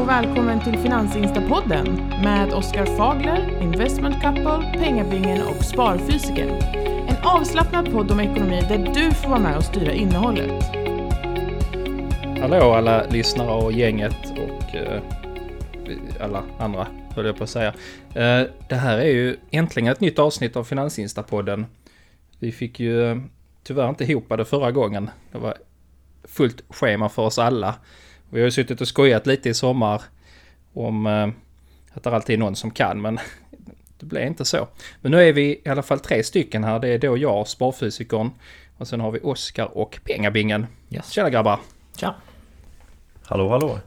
och välkommen till Finansinstapodden med Oskar Fagler, Investment Couple, Pengabingen och Sparfysiker. En avslappnad podd om ekonomi där du får vara med och styra innehållet. Hallå alla lyssnare och gänget och eh, alla andra höll jag på att säga. Eh, det här är ju äntligen ett nytt avsnitt av Finansinstapodden. Vi fick ju eh, tyvärr inte ihop det förra gången. Det var fullt schema för oss alla. Vi har ju suttit och skojat lite i sommar om eh, att det alltid är någon som kan, men det blev inte så. Men nu är vi i alla fall tre stycken här. Det är då jag, sparfysikern, och sen har vi Oskar och Pengabingen. Yes. Tjena grabbar! Tja! Hallå hallå!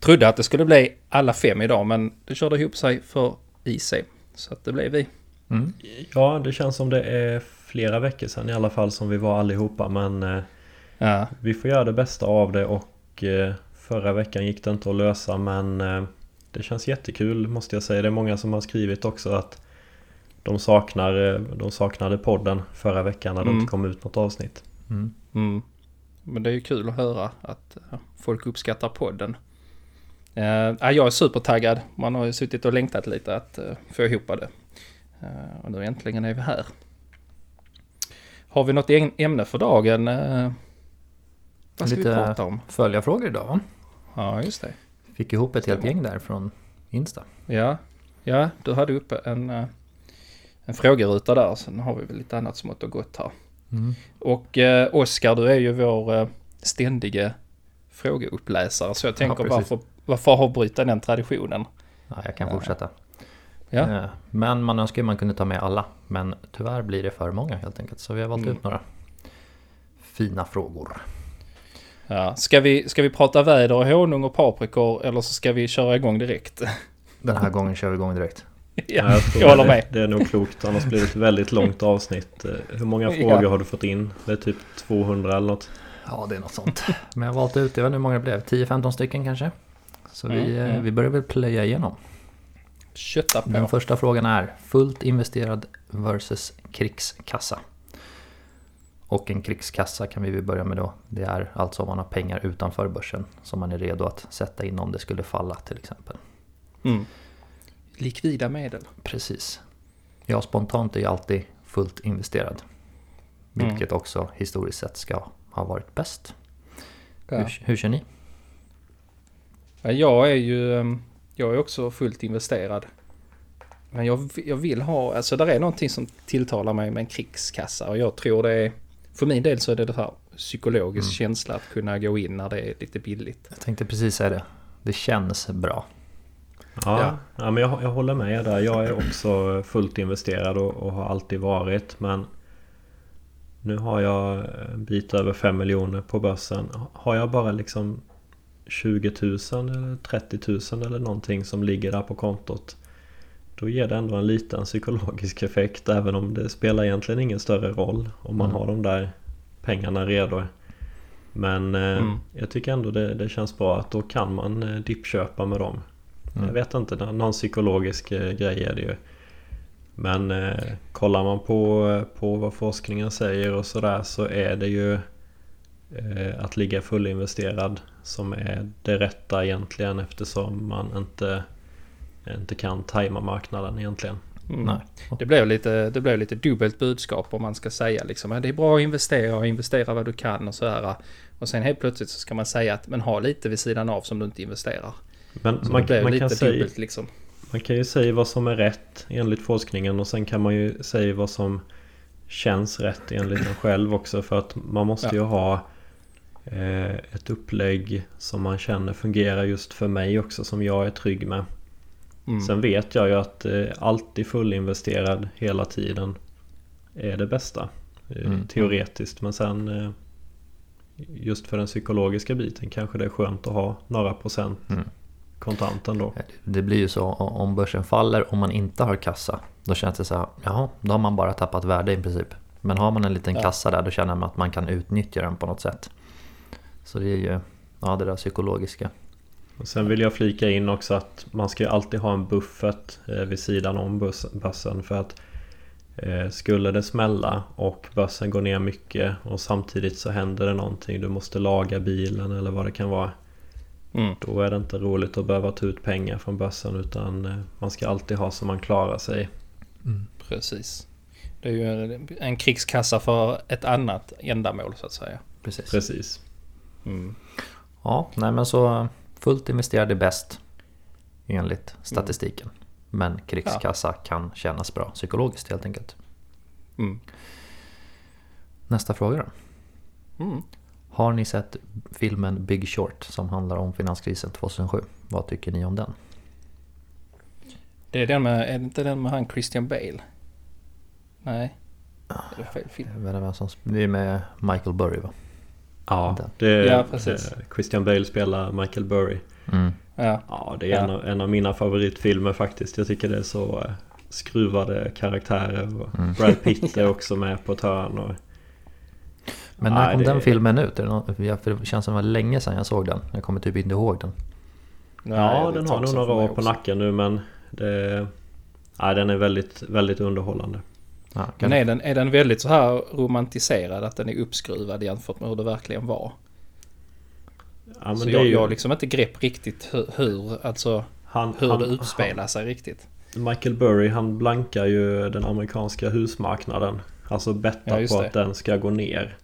Trodde att det skulle bli alla fem idag, men det körde ihop sig för IC. Så att det blev vi. Mm. Ja, det känns som det är flera veckor sedan i alla fall som vi var allihopa men eh, Ja, vi får göra det bästa av det och eh, förra veckan gick det inte att lösa men eh, det känns jättekul måste jag säga. Det är många som har skrivit också att de, saknar, eh, de saknade podden förra veckan när det Mm. inte kom ut något avsnitt. Mm. mm. Men det är ju kul att höra att folk uppskattar podden. Ja, jag är supertaggad. Man har ju suttit och längtat lite att uh, få ihop det. Eh, och nu äntligen är vi här. Har vi något äm- ämne för dagen? Uh, vad ska vi Lite- prata om? Följarfrågor idag va? Ja, just det. Fick ihop ett helt gäng där från Insta. Ja, ja du hade uppe en, eh, en frågeruta där. Sen har vi väl lite annat smått och gott här. Mm. Och eh, Oskar, du är ju vår eh, ständige frågeuppläsare. Så jag tänker precis. varför, varför avbryta den traditionen? Ja, jag kan Ja. fortsätta. Ja, Eh, Men man önskar ju man kunde ta med alla. Men tyvärr blir det för många helt enkelt. Så vi har valt Mm. ut några fina frågor. Ja. Ska, vi, ska vi prata väder, honung och paprikor eller så ska vi köra igång direkt? Den här gången kör vi igång direkt. ja, jag, jag håller det, med. Det är nog klokt annars blir det ett väldigt långt avsnitt. Eh, Hur många Ja. frågor har du fått in? Det är typ 200 eller något. Ja, det är något sånt. Men jag har valt ut, jag vet inte hur många det blev, 10-15 stycken kanske. Så vi, Mm, eh, mm. vi börjar väl plöja igenom. Kötta Den på. första frågan är fullt investerad versus krigskassa. Och en krigskassa kan vi börja med då. Det är alltså om man har pengar utanför börsen som man är redo att sätta in om det skulle falla till exempel. Mm. Likvida medel. Precis. Jag spontant är ju alltid fullt investerad. Vilket också historiskt sett ska ha varit bäst. Ja. Hur, hur känner ni? Ja, jag är ju ehm, jag är också fullt investerad. Men jag, jag vill ha, alltså där är någonting som tilltalar mig med en krigskassa och jag tror det är, för min del så är det det här psykologisk Mm. känsla att kunna gå in när det är lite billigt. Jag tänkte precis säga det. Det känns bra. Ja, Ja. ja. men jag, jag håller med där. Jag är också fullt investerad och, och har alltid varit. Men nu har jag en bit över 5 miljoner på börsen. Har jag bara liksom 20 000 eller 30 000 eller någonting som ligger där på kontot. Då ger det ändå en liten psykologisk effekt även om det spelar egentligen ingen större roll om man Mm. har de där pengarna redo. Men eh, Mm. jag tycker ändå det, det känns bra att då kan man eh, dippköpa med dem. Mm. Jag vet inte, nå- någon psykologisk eh, grej är det ju. Men eh, kollar man på, på vad forskningen säger och sådär så är det ju eh, att ligga fullinvesterad som är det rätta egentligen eftersom man inte, inte kan tajma marknaden egentligen. Mm. Nej. Det blev lite, det blev lite dubbelt budskap om man ska säga liksom det är bra att investera och investera vad du kan och så här. Och sen helt plötsligt så ska man säga att men ha lite vid sidan av som du inte investerar. Men Så man, det blev man, lite kan säga, dubbelt liksom. man kan ju säga vad som är rätt enligt forskningen och sen kan man ju säga vad som känns rätt enligt en själv också för att man måste ju ha eh, ett upplägg som man känner fungerar just för mig också som jag är trygg med. Mm. Sen vet jag ju att eh, alltid fullinvesterad hela tiden är det bästa. eh, Mm. Teoretiskt men sen eh, just för den psykologiska biten kanske det är skönt att ha några procent Mm. kontant ändå. Det blir ju så om börsen faller och man inte har kassa. Då känns det så här, jaha, då har man bara tappat värde i princip. Men har man en liten Ja. kassa där då känner man att man kan utnyttja den på något sätt. Så det är ju ja, det där psykologiska. Och sen vill jag flika in också att man ska ju alltid ha en buffert eh, vid sidan om börs- börsen för att eh, skulle det smälla och börsen går ner mycket och samtidigt så händer det någonting du måste laga bilen eller vad det kan vara Mm. Då är det inte roligt att behöva ta ut pengar från börsen utan eh, man ska alltid ha så man klarar sig. Precis. Det är ju en krigskassa för ett annat ändamål så att säga. Precis. Precis. Mm. Ja, nej men så fullt investerad är bäst enligt statistiken. Men krigskassa kan kännas bra psykologiskt helt enkelt. Mm. Nästa fråga då. Mm. Har ni sett filmen Big Short som handlar om finanskrisen 2007? Vad tycker ni om den? Det är den med, är det inte den med han Christian Bale? Nej. Det är fel film. Det är med Michael Burry va? Ja, det Ja, precis. eh, Christian Bale spelar Michael Burry. Mm. Ja. Ja, det är Ja. En, av, en av mina favoritfilmer faktiskt. Jag tycker det är så eh, skruvade karaktärer. Och Mm. Brad Pitt är också med på ett hörn. Och, Men när Nej, kom det- den filmen ut? Är det, någon, ja, för det känns som det var länge sedan jag såg den. Jag kommer typ inte ihåg den. Nej, ja, den har nog några år på nacken nu men det, nej, den är väldigt, väldigt underhållande. Ja, Men är den, är den väldigt så här romantiserad att den är uppskruvad jämfört med hur det verkligen var? Ja, men så det jag, är ju, jag har liksom inte grepp riktigt hur, hur, alltså, han, hur han, det utspelar sig riktigt. Han, Michael Burry han blankar ju den amerikanska husmarknaden. Alltså Ja, bettar just på det. att den ska gå ner.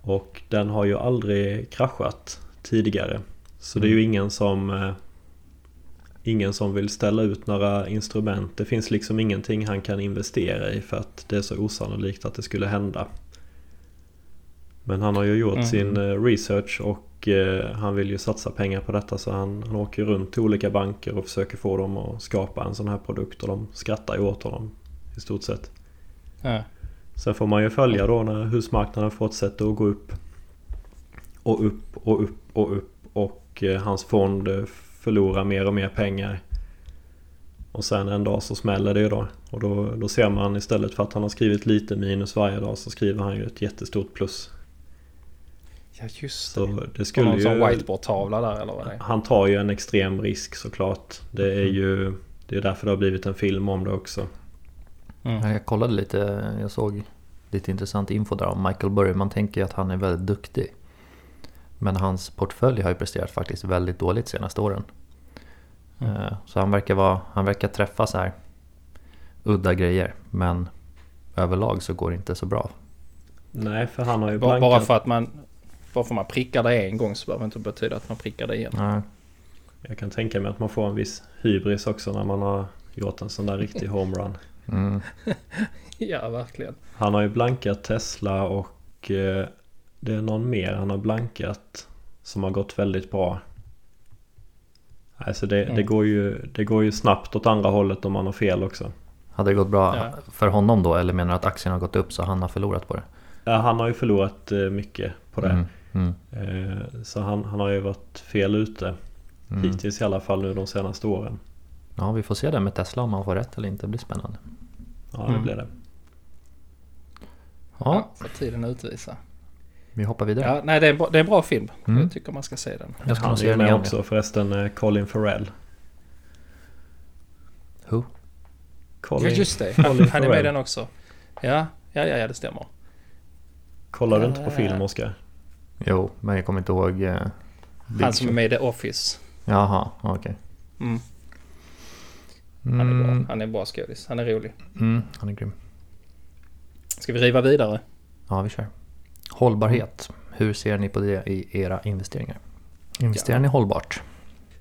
Och den har ju aldrig kraschat tidigare. Så det är Mm. ju ingen som eh, Ingen som vill ställa ut några instrument. Det finns liksom ingenting han kan investera i för att det är så osannolikt att det skulle hända. Men han har ju gjort Mm. sin eh, research och eh, han vill ju satsa pengar på detta så han, han åker runt till olika banker och försöker få dem att skapa en sån här produkt och de skrattar ju åt honom i stort sett. Ja. Sen får man ju följa då när husmarknaden fortsätter att gå upp. Och upp och upp och upp och eh, hans fond förlorar mer och mer pengar. Och sen en dag så smäller det ju då. Och då, då ser man istället för att han har skrivit lite minus varje dag så skriver han ju ett jättestort plus. ja, just det. Så det skulle någon sån ju... whiteboard-tavla där eller vad det är. Han tar ju en extrem risk såklart. Det är ju... Det är därför det har blivit en film om det också. Mm. Jag kollade lite, jag såg lite intressant info där om Michael Burry. Man tänker ju att han är väldigt duktig. Men hans portfölj har ju presterat faktiskt väldigt dåligt de senaste åren. Mm. Eh, Så han verkar, vara, han verkar träffa så här udda grejer. Men överlag så går det inte så bra. Nej, för han har ju Bara, blankat... bara för att man bara för att man prickar det en gång så behöver det inte betyda att man prickar det igen. Nej. Jag kan tänka mig att man får en viss hybris också när man har gjort en sån där riktig homerun. Mm. Ja, verkligen. Han har ju blankat Tesla och eh, det är någon mer han har blankat som har gått väldigt bra. Alltså det, det, Mm. går ju, det går ju snabbt åt andra hållet om man har fel också. Hade det gått bra Ja. för honom då? Eller menar du att aktien har gått upp så han har förlorat på det? Ja, han har ju förlorat eh, mycket på det. Mm. Mm. Eh, Så han, han har ju varit fel ute. Mm. Hittills i alla fall nu de senaste åren. Ja, vi får se det med Tesla om han får rätt eller inte. Det blir spännande. Ja, det Mm. blir det. Ja, Ja, får tiden utvisa. Vi hoppar vidare. Ja, nej, det är, en bra, det är en bra film. Mm. Jag tycker man ska se den. Jag ska Han är med också förresten eh, Colin Farrell. Who? Colin, ja, just det. Colin Han, är med den också. Ja, ja, ja, ja det stämmer. Kollar du inte på Eh. film Oskar? Jo, men jag kommer inte ihåg... Eh, Big Han som är med i The Office. Jaha, okej. Mm, han är Mm, bra. Han är bra skådis. Han är rolig. mm, han är grym. Ska vi riva vidare? Ja, vi kör. Hållbarhet. Hur ser ni på det i era investeringar? Investerar ni hållbart?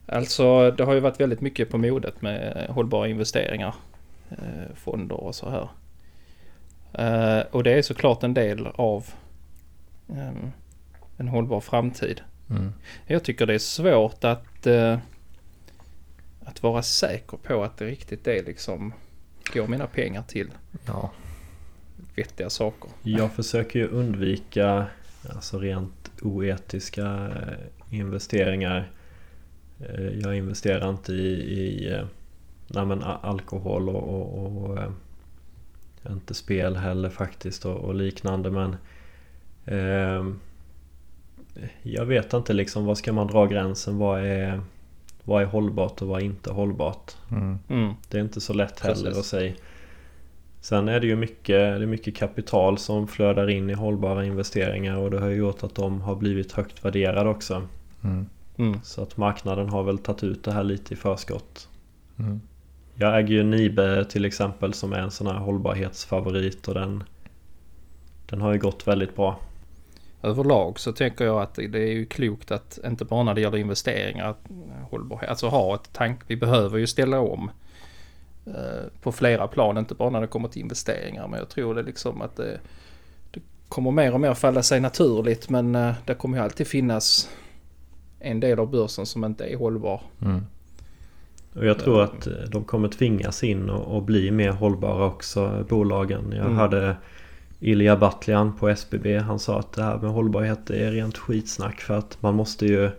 Alltså, det har ju varit väldigt mycket på modet med hållbara investeringar. Eh, fonder och så här. Eh, och det är såklart en del av ehm, en hållbar framtid. Mm. Jag tycker det är svårt att, eh, att vara säker på att det riktigt är liksom går mina pengar till Ja, vettiga saker. Jag försöker ju undvika alltså rent oetiska eh, investeringar. Eh, Jag investerar inte i, i eh, nej alkohol och, och, och eh, inte spel heller faktiskt och, och liknande men ehm, Jag vet inte liksom vad ska man dra gränsen? Vad är, vad är hållbart och vad är inte hållbart? mm. Mm. Det är inte så lätt heller Precis. att säga. Sen är det ju mycket, det är mycket kapital som flödar in i hållbara investeringar och det har ju gjort att de har blivit högt värderade också. Mm. Mm. Så att marknaden har väl tagit ut det här lite i förskott. Mm. Jag äger ju Nibe till exempel som är en sån här hållbarhetsfavorit och den Den har ju gått väldigt bra. Överlag så tänker jag att det är ju klokt att inte bara när det gäller investeringar att hållbarhet, alltså ha ett tank. Vi behöver ju ställa om på flera plan, inte bara när det kommer till investeringar. Men jag tror det liksom att det, det kommer mer och mer falla sig naturligt. Men eh, det kommer ju alltid finnas en del av börsen som inte är hållbar. Mm. Och jag tror att eh, de kommer tvingas in och, och bli mer hållbara också, bolagen. Jag Mm. hörde Ilja Batljan på SBB. Han sa att det här med hållbarhet är rent skitsnack för att man måste ju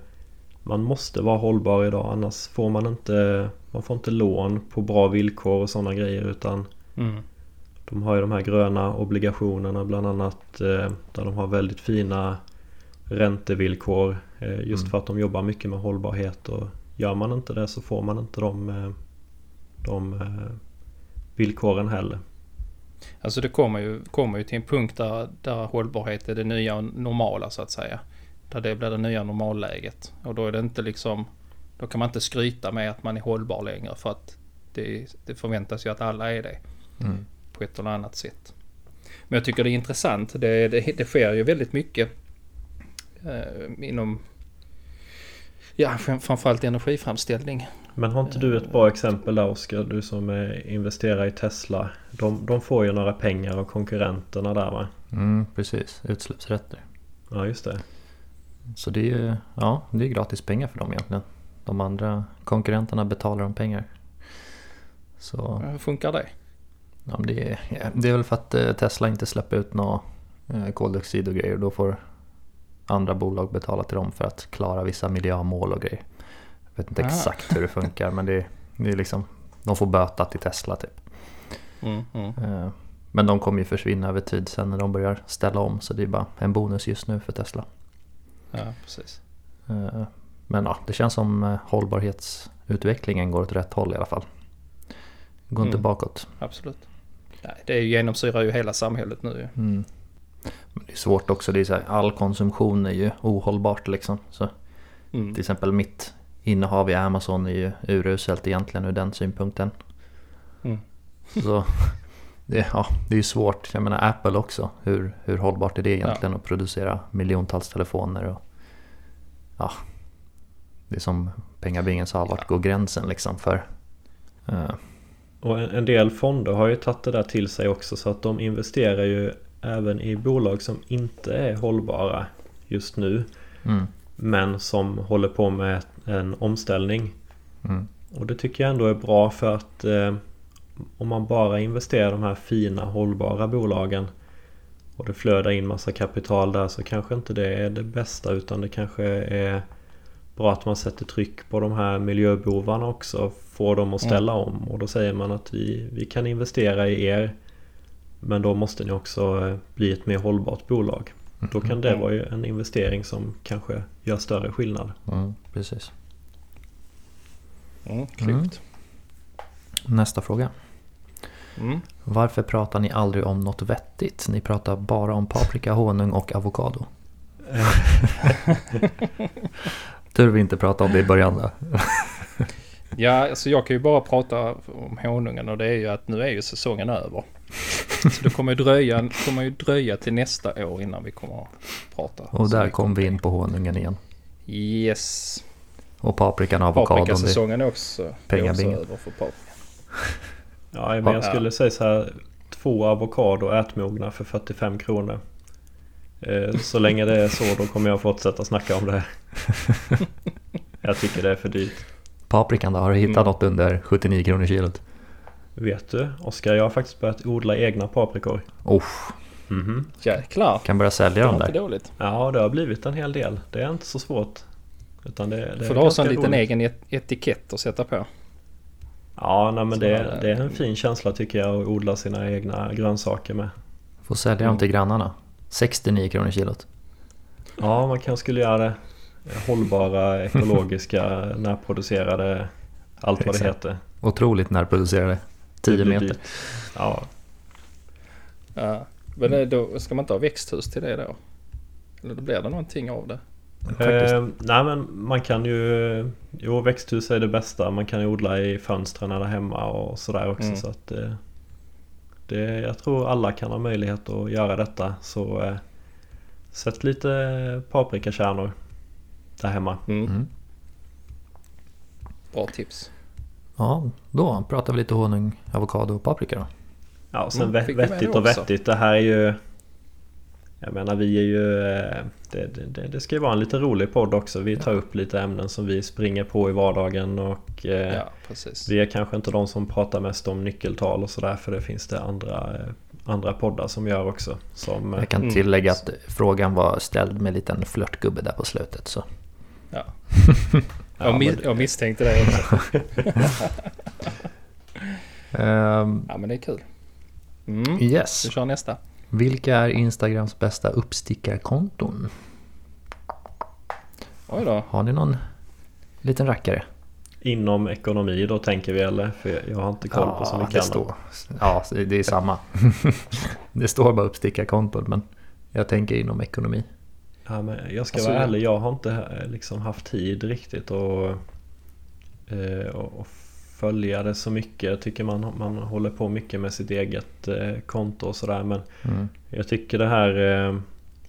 Man måste vara hållbar idag annars får man inte Man får inte lån på bra villkor och sådana grejer utan Mm. De har ju de här gröna obligationerna bland annat eh, Där de har väldigt fina Räntevillkor eh, Just Mm. för att de jobbar mycket med hållbarhet och Gör man inte det så får man inte de, eh, de villkoren heller. Alltså det kommer ju, kommer ju till en punkt där, där hållbarhet är det nya normala så att säga. Där det blir det nya normalläget. Och då är det inte liksom... Då kan man inte skryta med att man är hållbar längre för att det, det förväntas ju att alla är det Mm. på ett eller annat sätt. Men jag tycker det är intressant. Det, det, det sker ju väldigt mycket eh, inom... Ja, fram- framförallt energiframställning. Men har inte du ett bra exempel där Oskar? Du som investerar i Tesla. De, de får ju några pengar av konkurrenterna där va? Mm, precis, utsläppsrätter. Ja just det. Så det är ja, det är gratis pengar för dem egentligen. De andra konkurrenterna betalar dem pengar. Så Hur funkar det? ja, det, är, det är väl för att eh, Tesla inte släpper ut några eh, koldioxid och grejer. Då får andra bolag betala till dem för att klara vissa miljömål och grejer. Jag vet inte Ah. exakt hur det funkar men det, det är liksom de får böta till Tesla typ. Mm, mm. Eh, Men de kommer ju försvinna över tid sen när de börjar ställa om så det är bara en bonus just nu för Tesla. Ja, precis. Eh, Men ja, det känns som eh, hållbarhetsutvecklingen går åt rätt håll i alla fall. Går inte Mm. bakåt. Absolut. Nej, det genomsyrar ju hela samhället nu. Mm. Men det är svårt också, det är så här, all konsumtion är ju ohållbart liksom. Så Mm. till exempel mitt innehav i Amazon är ju uruselt egentligen ur den synpunkten. Mm. Så det, ja, det är ju svårt. Jag menar Apple också. Hur, hur hållbart är det egentligen att producera miljontals telefoner? Och, ja, det är som pengabingen sa, vart går gränsen liksom för... eh, Och en, en del fonder har ju tagit det där till sig också så att de investerar ju även i bolag som inte är hållbara just nu. mm, Men som håller på med en omställning. mm, Och det tycker jag ändå är bra för att eh, om man bara investerar i de här fina hållbara bolagen och det flödar in massa kapital där så kanske inte det är det bästa utan det kanske är bra att man sätter tryck på de här miljöbovarna också. Får dem att ställa om och då säger man att vi, vi kan investera i er men då måste ni också eh, bli ett mer hållbart bolag. Då kan det Mm. vara ju en investering som kanske gör större skillnad. mm, precis. Mm. Nästa fråga. Mm. Varför pratar ni aldrig om något vettigt? Ni pratar bara om paprika, honung och avokado. Tur vi inte pratade om det i början då. Ja, alltså jag kan ju bara prata om honungen och det är ju att nu är ju säsongen över. Så det kommer ju dröja, kommer ju dröja till nästa år innan vi kommer att prata. Och där kom om vi in på honungen igen. Yes. Och paprikan och avokadon. Paprikasäsongen är också, är också över för paprika. Ja, men jag Ja. skulle säga så här. Två avokado ätmogna för 45 kronor. Eh, Så länge det är så då kommer jag fortsätta snacka om det. Jag tycker det är för dyrt. Paprikan då? Har du hittat Mm. något under 79 kronor kilot? Vet du Oskar, jag har faktiskt börjat odla egna paprikor. Oh, Mhm. Jäklar. kan börja sälja dem inte där. dåligt. Ja, det har blivit en hel del. Det är inte så svårt. Utan det, det För du har så en liten roligt. egen et- etikett att sätta på. Ja, nej, men det, är det. är en fin känsla tycker jag att odla sina egna grönsaker med. Får sälja dem till grannarna. 69 kronor kilot. Ja, man kanske skulle göra det. Hållbara, ekologiska, närproducerade, allt vad det Exakt. heter. Otroligt närproducerade. 10 Det blir meter. Ja, Ja. Men då ska man inte ha växthus till det då? Eller då blir det någonting av det? Eh, nej men man kan ju... Jo växthus är det bästa. Man kan ju odla i fönstren där hemma och sådär också. Mm. Så att, eh, det, jag tror alla kan ha möjlighet att göra detta. Så eh, sätt lite paprikakärnor där hemma. Mm. Mm. Bra tips. Ja, då pratar vi lite honung, avokado och paprika då. Ja och sen Mm, vettigt och vettigt. Det här är ju... Jag menar vi är ju... eh, Det, det, det, ska ju vara en lite rolig podd också. Vi tar upp lite ämnen som vi springer på i vardagen och... eh, Ja, precis. Vi är kanske inte de som pratar mest om nyckeltal och sådär för det finns det andra, eh, andra poddar som gör också. Som, Jag kan Mm. tillägga att frågan var ställd med en liten flörtgubbe där på slutet. Så. Ja. ja, Jag, mis- jag misstänkte det också. Ehm, Ja, men det är kul. Mm. yes. Vi kör nästa. Vilka är Instagrams bästa uppstickarkonton? Oj då. Har ni någon liten rackare? Inom ekonomi då tänker vi eller? För jag har inte koll på så mycket det annat. står. Ja, det är samma. det står bara uppstickarkonton men jag tänker inom ekonomi. Ja, men jag ska Alltså, vara jag- ärlig, jag har inte eh, liksom haft tid riktigt att eh, och, och följa det så mycket. Jag tycker man, man håller på mycket med sitt eget eh, konto och sådär. Men Mm. jag tycker det här eh,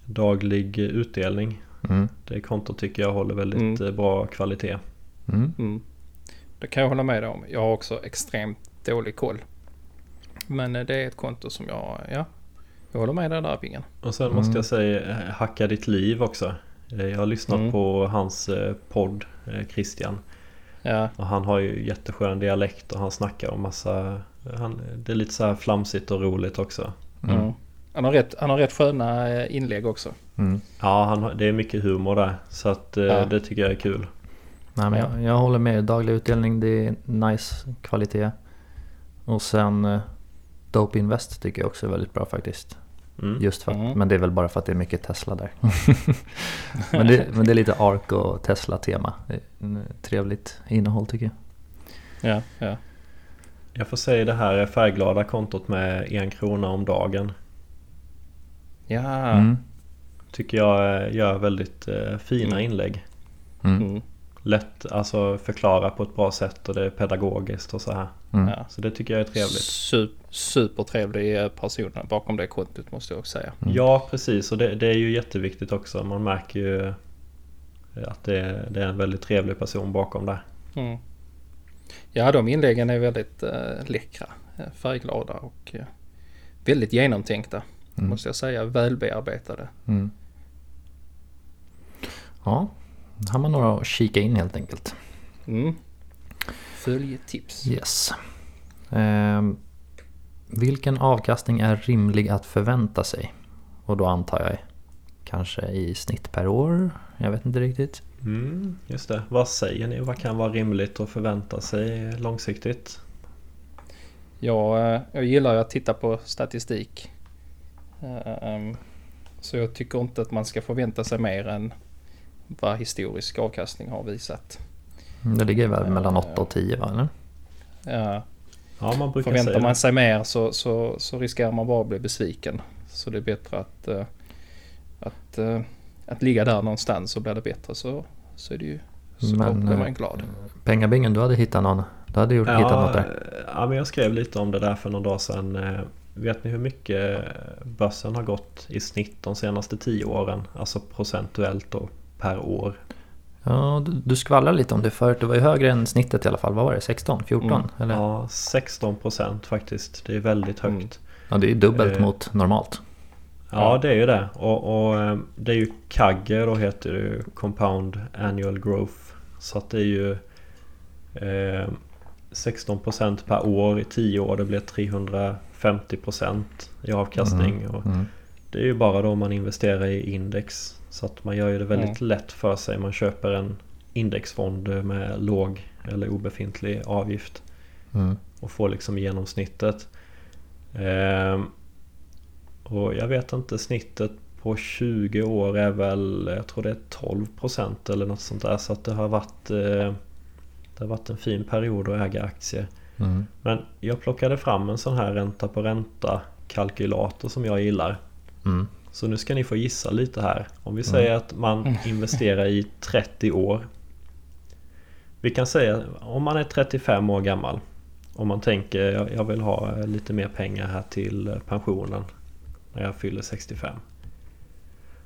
daglig utdelning. Mm. Det kontot tycker jag håller väldigt Mm. eh, bra kvalitet. Mm. Mm. Det kan jag hålla med om. Jag har också extremt dålig koll. Men eh, det är ett konto som jag, ja, jag håller med dig där Bingen. Och sen Mm. måste jag säga eh, Hacka ditt liv också. Jag har lyssnat Mm. på hans podd Christian. Ja, Och han har ju jätteskön dialekt och han snackar om massa han, Det är lite så här flamsigt och roligt också. Mm. mm. Han, har rätt, han har rätt sköna eh, inlägg också. Mm. Ja, han, det är mycket humor där. Så att eh, Ja. det tycker jag är kul. Nej, men jag, jag håller med. Daglig utdelning, det är nice kvalitet. Och sen eh, Dope Invest tycker jag också är väldigt bra faktiskt. Mm. Just för att, Mm. Men det är väl bara för att det är mycket Tesla där. men, det, men det är lite ARK och Tesla-tema. Trevligt innehåll tycker jag. Ja, ja. Jag får säga det här färgglada kontot med en krona om dagen. Ja. Mm. Tycker jag eh, gör väldigt eh, fina Mm. inlägg. Mm. Lätt, alltså förklara på ett bra sätt och det är pedagogiskt och så här. Mm. ja. Så det tycker jag är trevligt. Sup, supertrevlig eh, person bakom det kontot måste jag också säga. Mm. Ja precis och det, det är ju jätteviktigt också. Man märker ju eh, att det, är- det är en väldigt trevlig person bakom där. Mm. Ja, de inläggen är väldigt eh, läckra, eh, färgglada och eh, väldigt genomtänkta. Mm. Måste jag säga, välbearbetade. Mm. Ja, har man några att kika in helt enkelt. Mm. Följ tips. Yes. Ehm, vilken avkastning är rimlig att förvänta sig? Och då antar jag kanske i snitt per år. Jag vet inte riktigt. Mm, just det. Vad säger ni? Vad kan vara rimligt att förvänta sig långsiktigt? Jag, eh, jag gillar ju att titta på statistik. Eh, ehm, Så jag tycker inte att man ska förvänta sig mer än vad historisk avkastning har visat. Mm, Det ligger väl mellan Eh, 8 och 10 va? Eller? Ja, Ja, man brukar Förväntar säga man det. sig mer så, så, så riskerar man bara att bli besviken. Så det är bättre att, eh, att, eh, att ligga där någonstans och blir det bättre så, så är det ju så Men, blir man glad. Pengabingen, du hade hittat någon. Du hade gjort, hittat något Ja, där. ja, men jag skrev lite om det där för någon dag sedan. Vet ni hur mycket börsen har gått i snitt de senaste tio åren? Alltså procentuellt då per år. Ja, du, du skvallrade lite om det förut. Det var ju högre än snittet i alla fall. Vad var det? 16? 14? Mm. Eller? Ja. Ja, 16 procent faktiskt. Det är väldigt högt. Mm. det är dubbelt Eh. mot normalt. Ja, det är ju det. Och, och eh, det är ju CAGR då heter det ju. Compound Annual Growth. Så att det är ju eh, 16% per år i 10 år. Det blir 350% i avkastning. Och Mm. det är ju bara då man investerar i index. Så att man gör ju det väldigt Mm. lätt för sig. Man köper en indexfond med låg eller obefintlig avgift. Mm. Och får liksom genomsnittet. Ehm, och jag vet inte, snittet på 20 år är väl, jag tror det är 12% eller något sånt där. Så att det har varit, eh, det har varit en fin period att äga aktier. Mm. Men jag plockade fram en sån här ränta på ränta kalkylator som jag gillar. Mm. Så nu ska ni få gissa lite här. Om vi säger att man investerar i 30 år. Vi kan säga om man är 35 år gammal. Om man tänker jag jag vill ha lite mer pengar här till pensionen när jag fyller 65.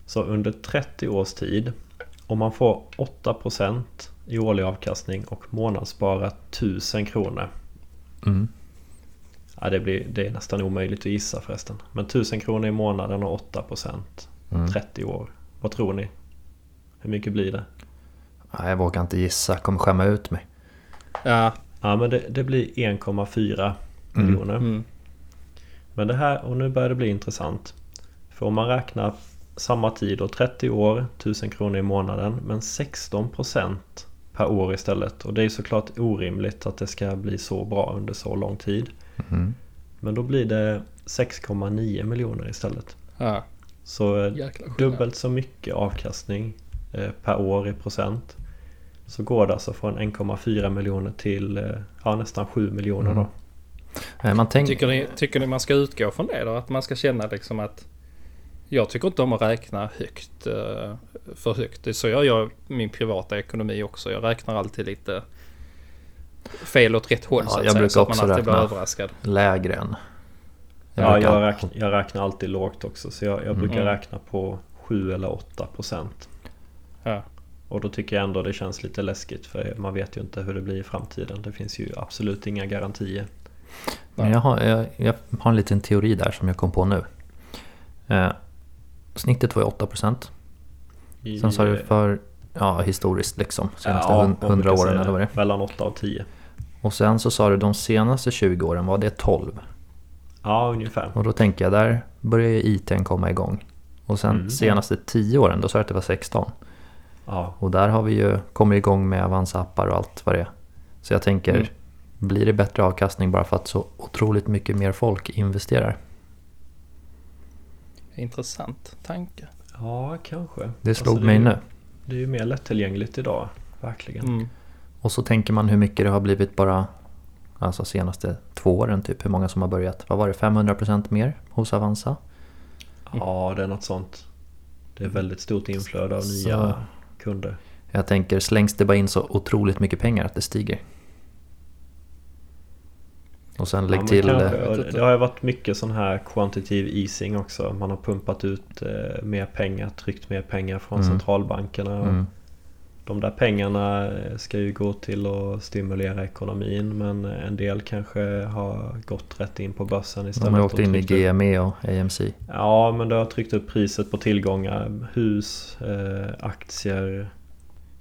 Så under 30 års tid om man får 8% i årlig avkastning och månadssparar 1000 kronor. Mm. Ja, det, blir, det är nästan omöjligt att gissa förresten. Men 1000 kronor i månaden och 8% Mm. 30 år. Vad tror ni? Hur mycket blir det? Jag vågar inte gissa, jag kommer skämma ut mig. Ja, Ja men det, det blir 1,4 Mm. miljoner. mm. Men det här, och nu börjar det bli intressant. För om man räknar samma tid och 30 år, 1000 kronor i månaden, men 16% per år istället. Och det är såklart orimligt att det ska bli så bra under så lång tid. Mm. Men då blir det 6,9 miljoner istället. ja. Så eh, Jäkla dubbelt så mycket avkastning eh, per år i procent. Så går det alltså från 1,4 miljoner till eh, ja, nästan 7 miljoner då. Mm. Man tänker... Tycker ni, tycker ni man ska utgå från det då? Att man ska känna liksom att... Jag tycker inte om att räkna högt för högt. Det är så jag gör min privata ekonomi också. Jag räknar alltid lite fel åt rätt håll Ja, så att jag säga. brukar Så att man alltid blir överraskad. lägre än... Ja, brukar- jag, räknar, jag räknar alltid lågt också. Så jag, jag brukar Mm. räkna på 7 eller 8 procent. Ja. Och då tycker jag ändå det känns lite läskigt för man vet ju inte hur det blir i framtiden. Det finns ju absolut inga garantier. Men jag har, jag, jag har en liten teori där som jag kom på nu. Eh, snittet var ju 8%. I, Sen sa du för, ja historiskt liksom, senaste Ja, hun- man 100 brukar åren eller vad det är. Mellan 8 och 10. Och sen så sa du de senaste 20 åren, var det 12? Ja, ungefär. Och då tänker jag, där börjar ju ITn komma igång. Och sen Mm. senaste 10 åren, då sa jag att det var 16. Ja, Och där har vi ju kommit igång med Avanza-appar och allt vad det är. Så jag tänker, Mm. blir det bättre avkastning bara för att så otroligt mycket mer folk investerar? Intressant tanke. ja kanske. Det slog Alltså, det mig ju- nu. Det är ju mer lättillgängligt idag. Verkligen. Mm. Och så tänker man hur mycket det har blivit bara Alltså senaste två åren typ, hur många som har börjat. Vad var det, 500% mer hos Avanza? Ja, det är något sånt. Det är väldigt stort inflöde av Så- nya kunder. Jag tänker, slängs det bara in så otroligt mycket pengar att det stiger? Och sen lägg men till... kanske. Det har ju varit mycket sån här quantitative easing också. Man har pumpat ut eh, mer pengar, tryckt mer pengar från Mm. centralbankerna. Mm, De där pengarna eh, ska ju gå till att stimulera ekonomin men en del kanske har gått rätt in på börsen istället. de har åkt in i GME och AMC. Ja, men det har tryckt upp priset på tillgångar. Hus, eh, aktier.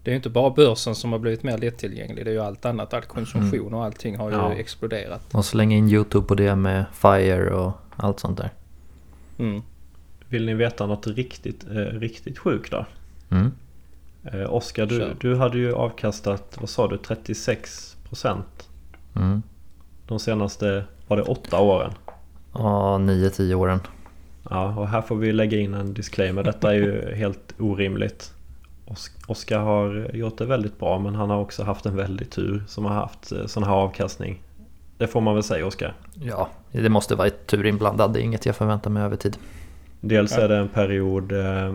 Det är ju inte bara börsen som har blivit mer lättillgänglig. Det är ju allt annat. All konsumtion och allting har ju Ja. exploderat. Och släng in YouTube på det med FIRE och allt sånt där. Mm. Vill ni veta något riktigt, eh, riktigt sjukt då? Mm. Eh, Oskar, du, Kör. du hade ju avkastat, vad sa du, 36% Mm. de senaste, var det åtta åren? Ja, 9-10 åren. Ja, och här får vi lägga in en disclaimer. Detta är ju helt orimligt. Os- Oskar har gjort det väldigt bra men han har också haft en väldig tur som har haft eh, sån här avkastning. Det får man väl säga Oskar. Ja, det måste vara ett tur inblandad. Det är inget jag förväntar mig över tid. Dels är det en period eh,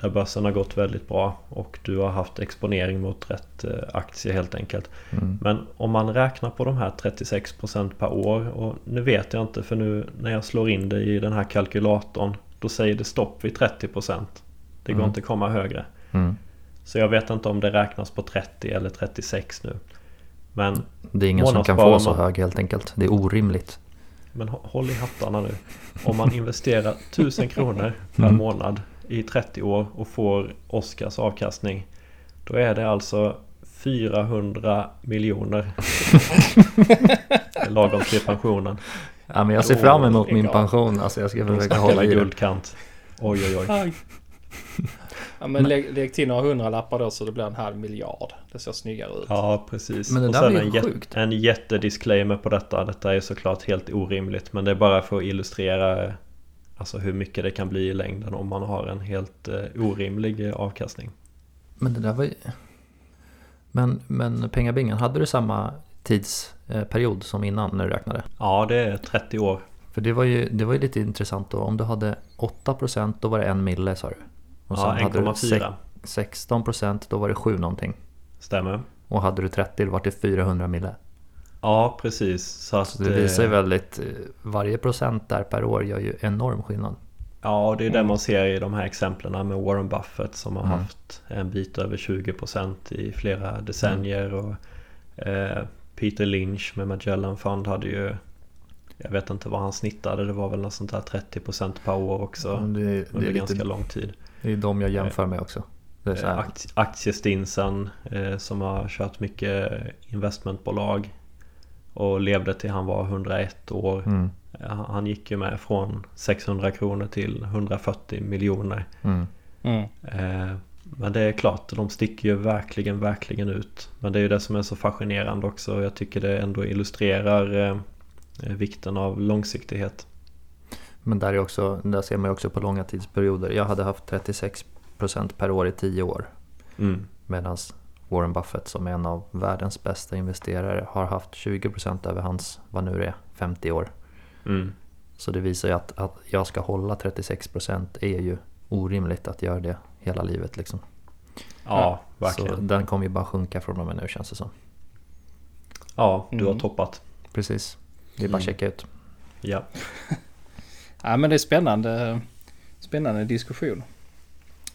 där börsen har gått väldigt bra och du har haft exponering mot rätt eh, aktie helt enkelt. Mm. Men om man räknar på de här 36% per år och nu vet jag inte för nu när jag slår in det i den här kalkylatorn då säger det stopp vid 30%. Det går Mm. inte komma högre. Mm. Så jag vet inte om det räknas på 30 eller 36 nu. Men, Det är ingen som kan få så man- hög helt enkelt. Det är orimligt. men hå- håll i hattarna nu. Om man investerar 1000 kronor per Mm. månad i 30 år och får Oscars avkastning. Då är det alltså 400 miljoner. Lagom till pensionen. Ja, men jag ser fram emot min pension. Alltså jag ska försöka hålla i guldkant. Oj oj oj. Ja, men lägg, lägg till några hundralappar då så det blir en halv miljard. Det ser snyggare ut. Ja precis. Men det och där sen blir en, jät- sjukt. en jättedisclaimer på detta. Detta är såklart helt orimligt. Men det är bara för att illustrera Alltså hur mycket det kan bli i längden om man har en helt eh, orimlig eh, avkastning. Men det där var ju... Men, men pengabingen, hade du samma tidsperiod som innan när du räknade? Ja det är 30 år. För det var ju, det var ju lite intressant då. Om du hade 8% då var det en mille sa du. Och Ja, hade du 1,4. sex- 16% då var det 7 någonting. Stämmer. Och hade du 30 då var det 400 mille. Ja, precis. Så, att, Så det visar ju eh, väldigt, eh, varje procent där per år gör ju enorm skillnad. Ja, det är det Mm. man ser i de här exemplen med Warren Buffett som har Mm. haft en bit över 20% i flera decennier. Och, eh, Peter Lynch med Magellan Fund hade ju Jag vet inte vad han snittade, det var väl något sånt där 30% per år också Ja, det, det, under ganska lite, lång tid. det är de jag jämför med också. Det är så Eh, här, akt- Aktiestinsen eh, som har kört mycket investmentbolag och levde till han var 101 år. mm, Han gick ju med från 600 kronor till 140 miljoner. mm, Mm. Eh, Men det är klart, de sticker ju verkligen, verkligen ut. Men det är ju det som är så fascinerande också. Jag tycker det ändå illustrerar eh, vikten av långsiktighet. Men där, är också, där ser man ju också på långa tidsperioder. Jag hade haft 36% per år i 10 år. Mm. Medan Warren Buffett som är en av världens bästa investerare har haft 20% över hans, vad nu det är, 50 år. Mm. Så det visar ju att, att jag ska hålla 36% är ju orimligt att göra det hela livet liksom. Ja, Så verkligen. den kommer ju bara sjunka från och med nu känns det som. Ja, du har Mm. toppat. Precis. Det är bara att Mm. checka ut. Ja. Ja men det är spännande, spännande diskussion.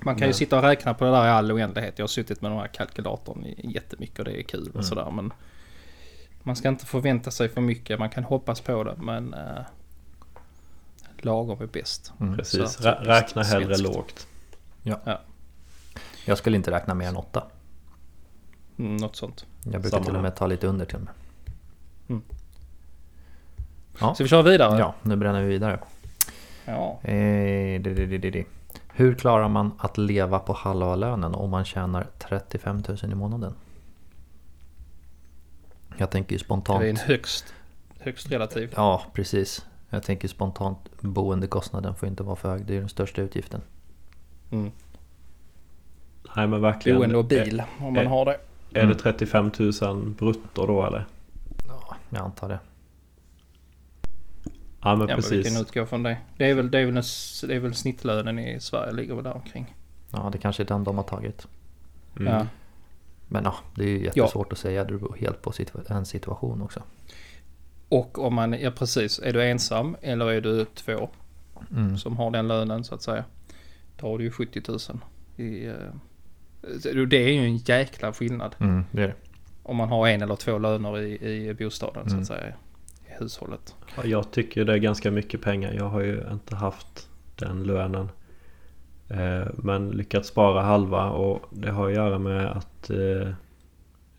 Man kan ju Ja. sitta och räkna på det där i all oändlighet. Jag har suttit med den här kalkylatorn jättemycket och det är kul och Mm. sådär. Men man ska inte förvänta sig för mycket. Man kan hoppas på det men eh, lagom är bäst. Mm. Precis, Rä- räkna hellre svenskt. lågt. Jag skulle inte räkna mer än 8. Mm, något sånt. Jag brukar Samma till och med ta lite under till och med. Mm. Ja. Så vi kör vidare? Ja, nu bränner vi vidare. ja. Eh, di, di, di, di. Hur klarar man att leva på halva lönen om man tjänar 35 000 i månaden? Jag tänker ju Det spontant... är en högst, högst relativ. Ja, precis. Jag tänker spontant boendekostnaden får inte vara för hög. Det är den största utgiften. Mm. Nej men verkligen. Boende och bil om man eh, har det. Är Mm. det 35 000 brutto då eller? Ja, jag antar det. Ja men Ja, men vi precis. kan utgå från det. Det är väl, det är väl, en det är väl snittlönen i Sverige ligger väl där omkring. Ja, det kanske är den de har tagit. Mm. Ja. Men ja, det är ju jättesvårt att säga. Det beror helt på situa- en situation också. Och om man, ja precis, är du ensam eller är du två Mm. som har den lönen så att säga. Då har du ju 70 000 i... eh, Det är ju en jäkla skillnad Mm, det är det. om man har en eller två löner i, i bostaden så Mm. att säga. Hushållet. Ja, Jag tycker det är ganska mycket pengar. Jag har ju inte haft den lönen. Eh, Men lyckats spara halva och det har att göra med att eh,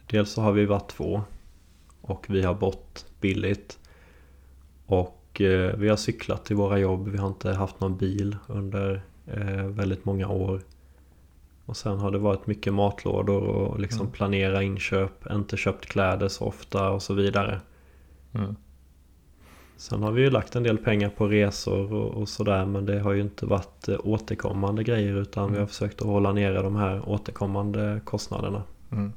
Dels så har vi varit två och vi har bott billigt. Och eh, vi har cyklat till våra jobb. Vi har inte haft någon bil under eh, väldigt många år. Och sen har det varit mycket matlådor och liksom Mm. planera inköp. Inte köpt kläder så ofta och så vidare. Mm. Sen har vi ju lagt en del pengar på resor och, och sådär men det har ju inte varit eh, återkommande grejer utan vi har försökt att hålla nere de här återkommande kostnaderna. Mm.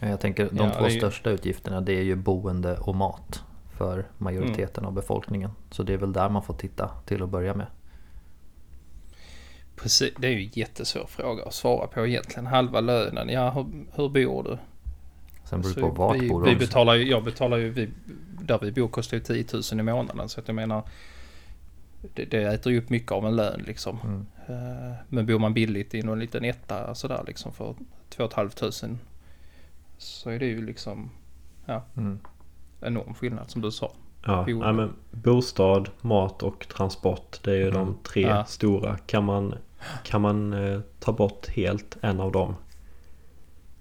Jag tänker de Ja, två ju- största utgifterna det är ju boende och mat för majoriteten av befolkningen. Så det är väl där man får titta till att börja med. Precis, det är ju en jättesvår fråga att svara på egentligen. Halva lönen, ja hur, hur bor du? Sen beror det på vart vi, bor vi betalar ju, Jag betalar ju, vi, där vi bor kostar ju 10 000 i månaden så att jag menar det, det äter ju upp mycket av en lön liksom. Mm. Eh, Men bor man billigt i någon liten etta sådär liksom för 2 500 så är det ju liksom Mm. enorm skillnad som du sa. Ja, nej, men bostad, mat och transport det är ju Mm. de tre Ja. stora. Kan man, kan man eh, ta bort helt en av dem?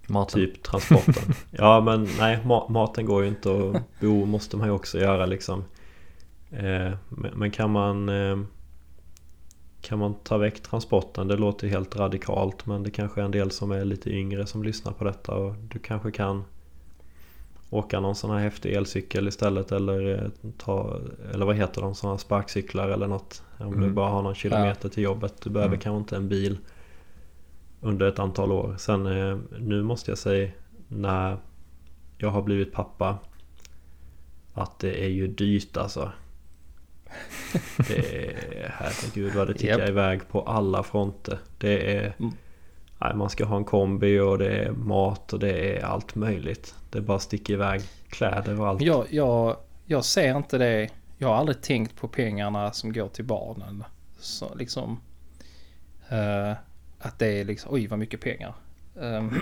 Maten. Typ transporten. ja men nej ma- maten går ju inte och bo måste man ju också göra liksom. Eh, men, men kan man eh, Kan man ta väck transporten? Det låter ju helt radikalt men det kanske är en del som är lite yngre som lyssnar på detta och du kanske kan Åka någon sån här häftig elcykel istället eller eh, ta Eller vad heter de? Sådana sparkcyklar eller något Om du Mm. bara har någon kilometer till jobbet Du behöver Mm. kanske inte en bil Under ett antal år Sen eh, nu måste jag säga När jag har blivit pappa Att det är ju dyrt alltså Det är, herregud vad det tickar Japp. iväg på alla fronter. Det är... Mm. Nej, man ska ha en kombi och det är mat och det är allt möjligt. Det bara sticker iväg. Kläder och allt. Jag, jag, jag ser inte det. Jag har aldrig tänkt på pengarna som går till barnen. Så liksom... eh, att det är liksom, oj vad mycket pengar. Ehm,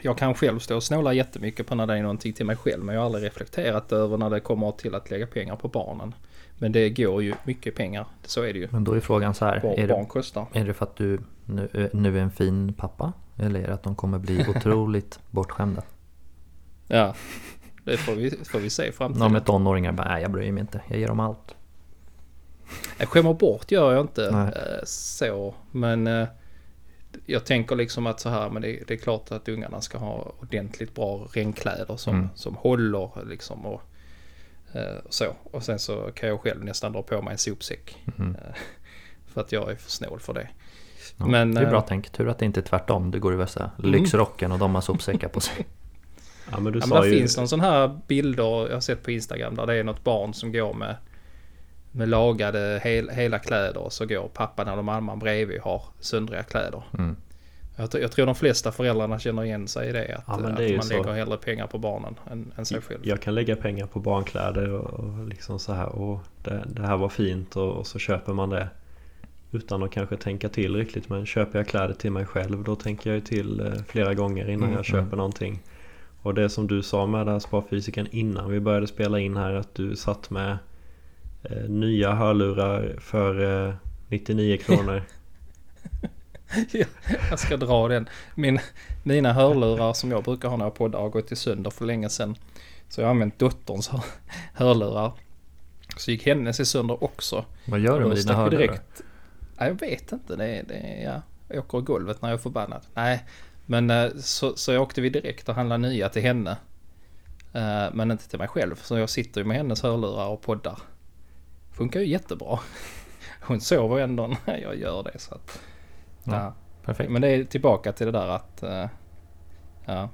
jag kan själv stå och snåla jättemycket på när det är någonting till mig själv. Men jag har aldrig reflekterat över när det kommer till att lägga pengar på barnen. Men det går ju mycket pengar. Så är det ju. Men då är frågan så här. Är barn det, är det för att du nu, nu är en fin pappa? Eller är det att de kommer bli otroligt bortskämda? Ja, det får vi, får vi se i framtiden. De är tonåringar bara, nej jag bryr mig inte, jag ger dem allt. Jag skämmer bort gör jag inte Nej. eh, så. Men eh, jag tänker liksom att så här, men det, det är klart att ungarna ska ha ordentligt bra regnkläder som, Mm. som håller liksom och eh, så. Och sen så kan jag själv nästan dra på mig en sopsäck. Eh, för att jag är för snål för det. Ja, Men, det är bra eh, tänk, tur att det inte är tvärtom. Du går i värsta Mm. lyxrocken och de har sopsäckar på sig. Ja men du Ja, sa men det ju... finns någon sån här bilder jag har sett på Instagram där det är något barn som går med, med lagade hel, hela kläder och så går pappan eller mamman bredvid och har söndriga kläder. Mm. Jag, tror- jag tror de flesta föräldrarna känner igen sig i det. Att, Ja, men att det ju man så. lägger hellre pengar på barnen än, än sig själv. Jag kan lägga pengar på barnkläder och, och liksom så här. Och det, det här var fint och, och så köper man det. Utan att kanske tänka till riktigt. Men köper jag kläder till mig själv då tänker jag ju till eh, flera gånger innan Mm, jag köper mm. någonting. Och det som du sa med den här sparfysiken innan vi började spela in här. Att du satt med nya hörlurar för eh, 99 kronor. Jag ska dra den. Min, mina hörlurar som jag brukar ha när jag poddar har gått i sönder för länge sedan. Så jag har använt dotterns hör, hörlurar. Så gick hennes i sönder också. Vad gör du med dina hörlurar? Ja, jag vet inte. Det, det, ja. Jag åker i golvet när jag är förbannad. Nej, men eh, så, så jag åkte vi direkt och handlade nya till henne. Eh, Men inte till mig själv. Så jag sitter ju med hennes hörlurar och poddar. Funkar ju jättebra. Hon sover ändå när jag gör det. Så att, Ja. ja. Perfekt. Men det är tillbaka till det där att eh, ja,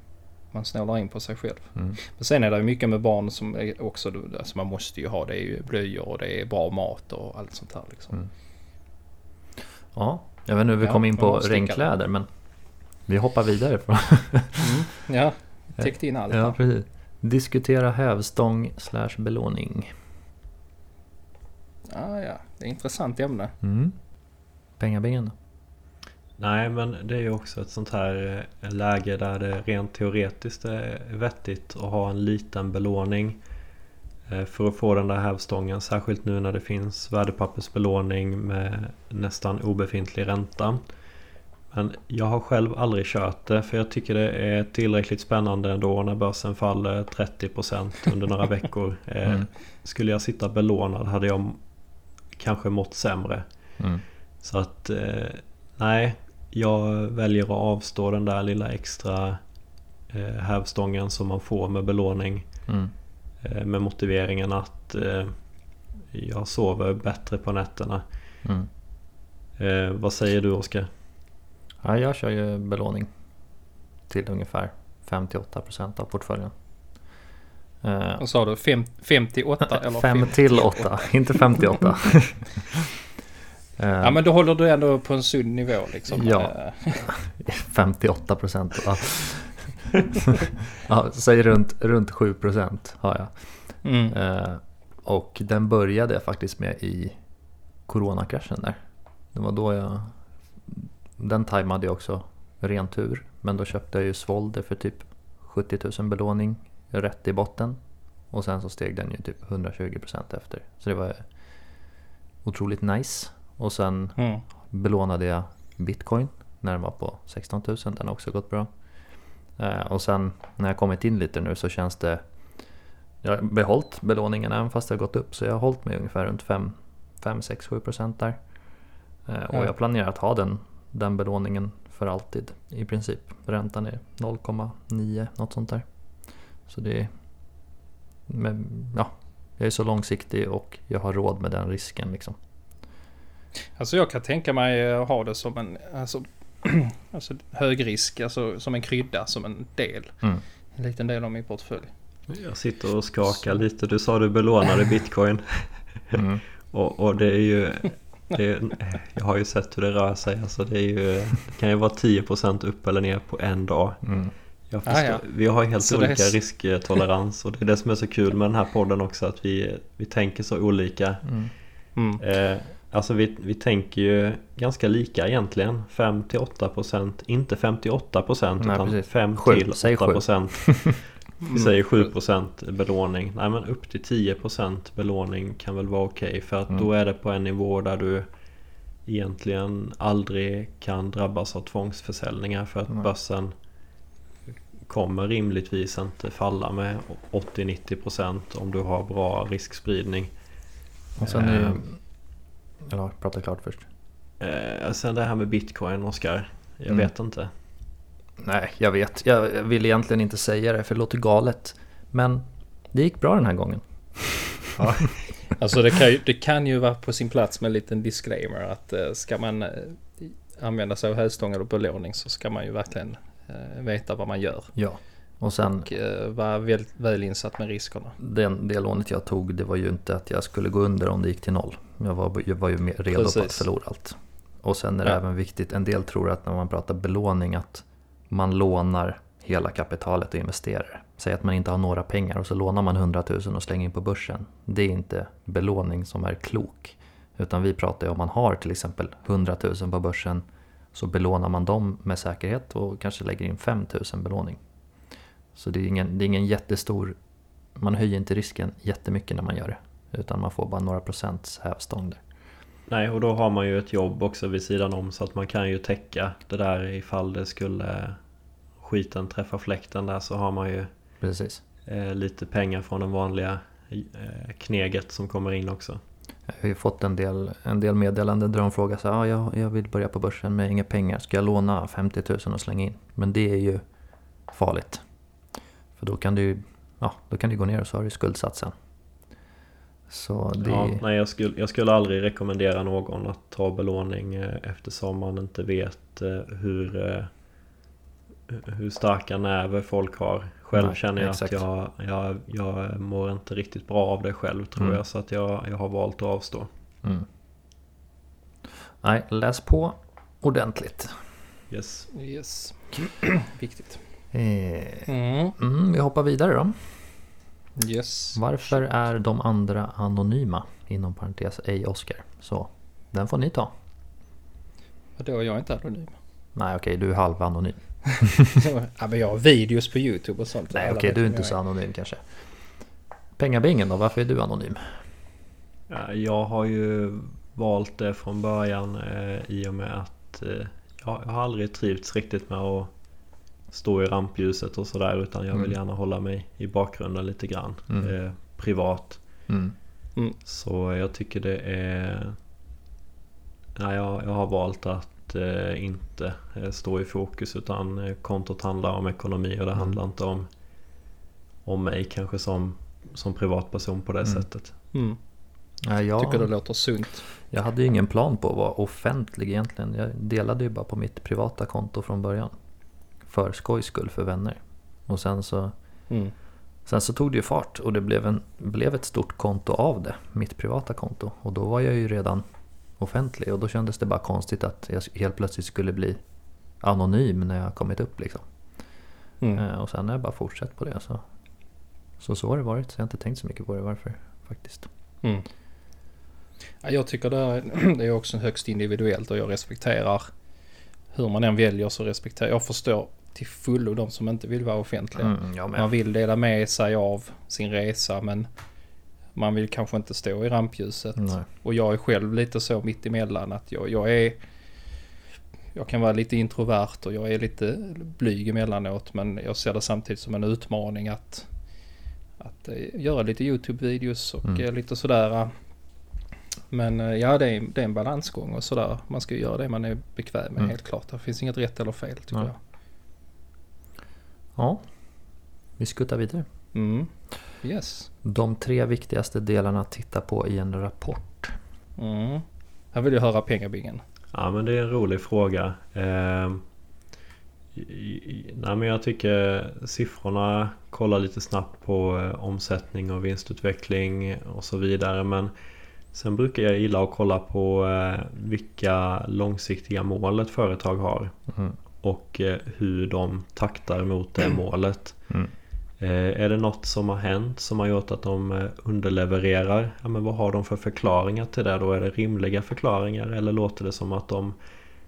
man snålar in på sig själv. Mm. Men sen är det mycket med barn som också, alltså man måste ju ha det är ju blöjor och det är bra mat och allt sånt här liksom. Mm. Ja, jag vet inte hur vi Ja, kom in på regnkläder men vi hoppar vidare. Från Ja, täckte in allt. ja, precis. Diskutera hävstång slash belåning. Ja, ja, det är ett intressant ämne. Mm. Pengabingen då? Nej men det är ju också ett sånt här eh, läge där det rent teoretiskt är vettigt att ha en liten belåning eh, för att få den där hävstången. Särskilt nu när det finns värdepappersbelåning med nästan obefintlig ränta. Men jag har själv aldrig kört det för jag tycker det är tillräckligt spännande ändå när börsen faller 30% under några veckor. Eh, Mm. Skulle jag sitta belånad hade jag kanske mått sämre. Mm. Så att eh, nej, jag väljer att avstå den där lilla extra eh, hävstången som man får med belåning. Mm. Eh, med motiveringen att eh, jag sover bättre på nätterna. Mm. Vad säger du Oskar? Ja, jag kör ju belåning till ungefär 58% av portföljen. Eh, Vad sa du? Fem, 58 eller 5 till 8, inte 58. Eh, Ja men då håller du ändå på en sund nivå liksom. Ja. Eh, 58 procent. Ja. ja, säg runt, runt 7 procent har jag. Mm. Eh, och den började jag faktiskt med i coronakraschen där. Det var då jag... Den tajmade jag också ren tur. Men då köpte jag ju Svolder för typ 70 000 belåning rätt i botten. Och sen så steg den ju typ 120 procent efter. Så det var otroligt nice. Och sen Mm. belånade jag bitcoin när den var på 16 000. Den har också gått bra. Eh, och sen när jag kommit in lite nu så känns det... Jag har behållit belåningen även fast det har gått upp. Så jag har hållit mig ungefär runt 5, 5 6, 7 procent där. Eh, och Ja. jag planerar att ha den, den belåningen för alltid i princip. Räntan är 0,9 något sånt där. Så det är... Men, ja, jag är så långsiktig och jag har råd med den risken liksom. Alltså jag kan tänka mig att ha det som en alltså, alltså hög risk, alltså som en krydda, som en del. Mm. En liten del av min portfölj. Jag sitter och skakar lite. Du sa du belånade bitcoin. Mm. Och, och det är ju... Det är, jag har ju sett hur det rör sig. Alltså det, är ju, det kan ju vara 10% upp eller ner på en dag. Mm. Jag förstår, Ah, ja. Vi har helt Så är olika s- risktolerans och det är det som är så kul med den här podden också att vi, vi tänker så olika. Mm. Mm. Eh, alltså vi, vi tänker ju ganska lika egentligen. 5-8% inte 58% Nej, utan precis. 5 Sju. till Säg sju. 8%. Vi säger 7% belåning. Nej men upp till 10% belåning kan väl vara okej för att Mm. då är det på en nivå där du egentligen aldrig kan drabbas av tvångsförsäljningar för att Nej. börsen kommer rimligtvis inte falla med 80-90% om du har bra riskspridning. Och sen är. Eller prata klart först. Eh, sen det här med bitcoin Oskar. Jag Mm. vet inte. Nej, jag vet. Jag vill egentligen inte säga det för det låter galet. Men det gick bra den här gången. Alltså det kan, ju, det kan ju vara på sin plats med en liten disclaimer att eh, ska man eh, använda sig av hävstång eller belåning så ska man ju verkligen eh, veta vad man gör. Ja. Och sen Och eh, vara väl, väl insatt med riskerna. den, det lånet jag tog det var ju inte att jag skulle gå under om det gick till noll. Jag var, jag var ju redo på att Precis. förlora allt. Och sen är det Ja. även viktigt, en del tror att när man pratar belåning att man lånar hela kapitalet och investerar. Säg att man inte har några pengar och så lånar man 100 000 och slänger in på börsen. Det är inte belåning som är klok. Utan vi pratar ju om man har till exempel 100 000 på börsen så belånar man dem med säkerhet och kanske lägger in 5 000 belåning. Så det är ingen, det är ingen jättestor, man höjer inte risken jättemycket när man gör det. Utan man får bara några procents hävstång där. Nej, och då har man ju ett jobb också vid sidan om så att man kan ju täcka det där ifall det skulle skiten träffa fläkten där så har man ju Precis. eh, lite pengar från den vanliga eh, kneget som kommer in också. Jag har ju fått en del, en del meddelanden där de frågar så ah, jag, jag vill börja på börsen med inga pengar, ska jag låna 50 000 och slänga in? Men det är ju farligt. För då kan du, ja, då kan du gå ner och så har du skuldsatt sen. Så det, Ja, nej, jag skulle, jag skulle aldrig rekommendera någon att ta belåning eh, eftersom man inte vet eh, hur, eh, hur starka nerver folk har. Själv Nej, känner jag exakt. att jag, jag, jag mår inte riktigt bra av det själv tror Mm. jag. Så att jag, jag har valt att avstå. mm. Nej, läs på ordentligt. Yes. Yes. Viktigt. Eh, Mm. mm, vi hoppar vidare då. Yes. Varför är de andra anonyma? Inom parentes ej Oscar. Så den får ni ta. Vadå, jag är inte anonym. Nej okej, du är halvanonym. ja, men jag har videos på YouTube och sånt. Nej okej, vet du är inte så anonym kanske. Pengabingen då, varför är du anonym? Ja, Jag har ju valt det från början eh, i och med att eh, jag, har aldrig trivts riktigt med att stå i rampljuset och sådär utan jag vill Mm. gärna hålla mig i bakgrunden lite grann. Mm. Eh, privat. Mm. Så jag tycker det är... Nej, jag, jag har valt att inte eh, stå i fokus utan eh, kontot handlar om ekonomi och det Mm. handlar inte om, om mig kanske som, som privatperson på det Mm. sättet. Mm. Nej, jag, Tycker det låter sunt. jag hade ju ingen plan på att vara offentlig egentligen. Jag delade ju bara på mitt privata konto från början. För skojs skull, för vänner. Och sen så, Mm. sen så tog det ju fart och det blev, en, blev ett stort konto av det. Mitt privata konto. Och då var jag ju redan offentlig och då kändes det bara konstigt att jag helt plötsligt skulle bli anonym när jag kommit upp liksom. Mm. Eh, Och sen har jag bara fortsatt på det. Så, så så har det varit. Så jag har inte tänkt så mycket på det varför faktiskt. Mm. Ja, jag tycker det är, det är också högst individuellt och jag respekterar hur man än väljer så respekterar jag. förstår till fullo de som inte vill vara offentliga. Mm, Man vill dela med sig av sin resa men man vill kanske inte stå i rampljuset. Nej. Och jag är själv lite så mitt emellan att jag, jag är jag kan vara lite introvert och jag är lite blyg emellanåt men jag ser det samtidigt som en utmaning att, att eh, göra lite YouTube-videos och Mm. eh, lite sådär. Men eh, ja, det är, det är en balansgång och sådär. Man ska göra det man är bekväm med Mm. helt klart. Det finns inget rätt eller fel tycker Nej. jag. Ja, vi skuttar vidare. Mm. Yes. De tre viktigaste delarna att titta på i en rapport. Mm. Här vill jag höra pengabingen. Ja men det är en rolig fråga. Eh, i, nej, men jag tycker siffrorna kollar lite snabbt på eh, omsättning och vinstutveckling och så vidare. Men Sen brukar jag gilla att kolla på eh, vilka långsiktiga mål ett företag har. Mm. Och eh, hur de taktar mot det målet. Mm. Eh, är det något som har hänt som har gjort att de eh, underlevererar? Ja, men vad har de för förklaringar till det då? Är det rimliga förklaringar eller låter det som att de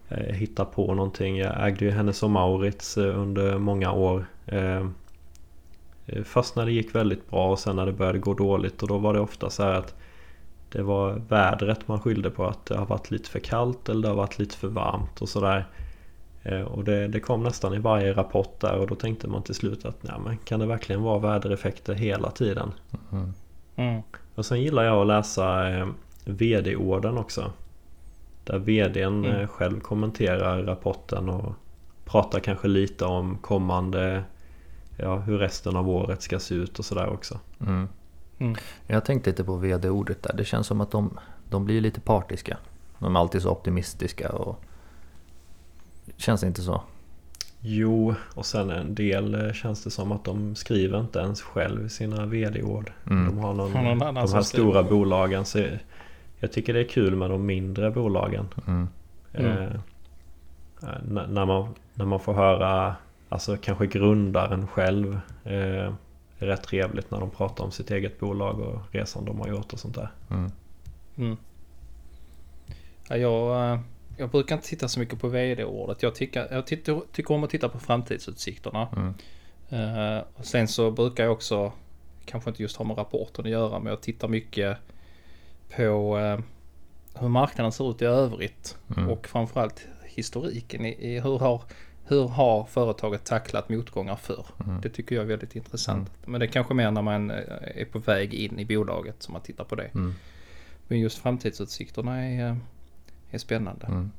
eh, hittar på någonting? Jag ägde ju Hennes och Maurits under många år. Först när det gick väldigt bra och sen när det började gå dåligt och då var det ofta så här att det var vädret man skyllde på att det har varit lite för kallt eller det har varit lite för varmt och sådär. Eh, Och det, det kom nästan i varje rapport där och då tänkte man till slut att nej, men kan det verkligen vara vädereffekter hela tiden? Mm. Mm. Och sen gillar jag att läsa eh, VD-orden också. Där VDn Mm. eh, själv kommenterar rapporten och pratar kanske lite om kommande Ja, hur resten av året ska se ut och sådär också. Mm. Mm. Jag tänkte lite på vd-ordet där. Det känns som att de, de blir lite partiska. De är alltid så optimistiska och... Känns det inte så? Jo, och sen en del eh, känns det som att de skriver inte ens själv sina VD-ord. Mm. De har någon, någon annan de här skriver. stora bolagen. Så jag tycker det är kul med de mindre bolagen. Mm. Mm. Eh, när, man, när man får höra Alltså kanske grundaren själv eh, är rätt trevligt när de pratar om sitt eget bolag och resan de har gjort och sånt där. Mm. Mm. Ja, jag, eh, jag brukar inte titta så mycket på vd-ordet. Jag, tycker, jag tittar, tycker om att titta på framtidsutsikterna. Mm. Eh, och sen så brukar jag också, kanske inte just ha med rapporten att göra, men jag tittar mycket på eh, hur marknaden ser ut i övrigt. Mm. Och framförallt historiken i, i hur, har, hur har företaget tacklat motgångar förr. Mm. Det tycker jag är väldigt intressant. Men det är kanske mer när man eh, är på väg in i bolaget som man tittar på det. Mm. Men just framtidsutsikterna är, är spännande. Mm.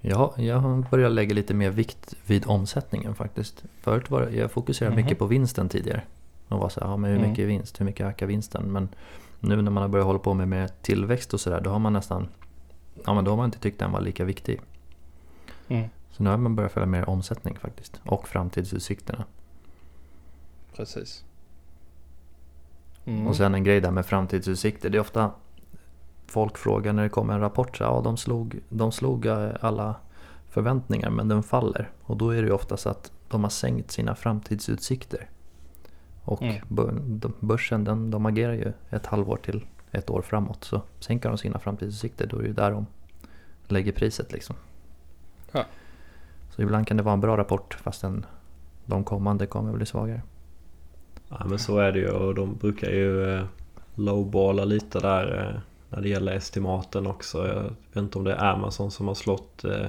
Ja, jag har börjat lägga lite mer vikt vid omsättningen faktiskt. Förut var jag fokuserade Mhm. mycket på vinsten tidigare. Och var så här, ja, men hur Mm. mycket är vinst? Hur mycket ökar vinsten? Men nu när man har börjat hålla på med, med tillväxt och sådär, då har man nästan, ja men då har man inte tyckt den var lika viktig. Mm, Så nu har man börjat följa mer omsättning faktiskt. Och framtidsutsikterna. precis. Mm. Och sen en grej där med framtidsutsikter. Det är ofta folk frågar när det kommer en rapport. Så, ja, de slog, de slog eh, alla förväntningar men den faller. Och då är det ju ofta så att de har sänkt sina framtidsutsikter. Och Mm. börsen den, de agerar ju ett halvår till ett år framåt. Så sänker de sina framtidsutsikter då är det ju där de lägger priset liksom. Ja. Så ibland kan det vara en bra rapport fastän de kommande kommer bli svagare. Ja men så är det ju och de brukar ju eh, lowballa lite där eh, när det gäller estimaten också. Jag vet inte om det är Amazon som har slått eh,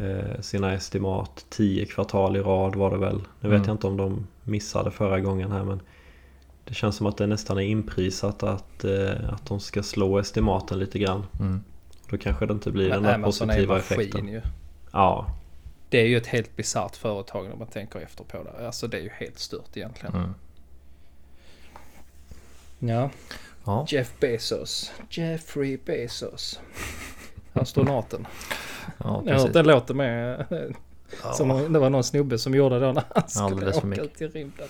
eh, sina estimat 10 kvartal i rad var det väl. Nu vet Mm. jag inte om de missade förra gången här men det känns som att det nästan är inprisat att, eh, att de ska slå estimaten lite grann. Mm. Då kanske det inte blir Men den där Amazon positiva effekten. ju. Ja, Det är ju ett helt bisarrt företag när man tänker efter på det. Alltså det är ju helt stört egentligen. Mm. Ja. Ja. Jeff Bezos. Jeffrey Bezos. Astronauten. Ja, Ni har hört precis. den låten med? Ja. Som, det var någon snubbe som gjorde det när han skulle Alldeles åka mycket. ut i rymden.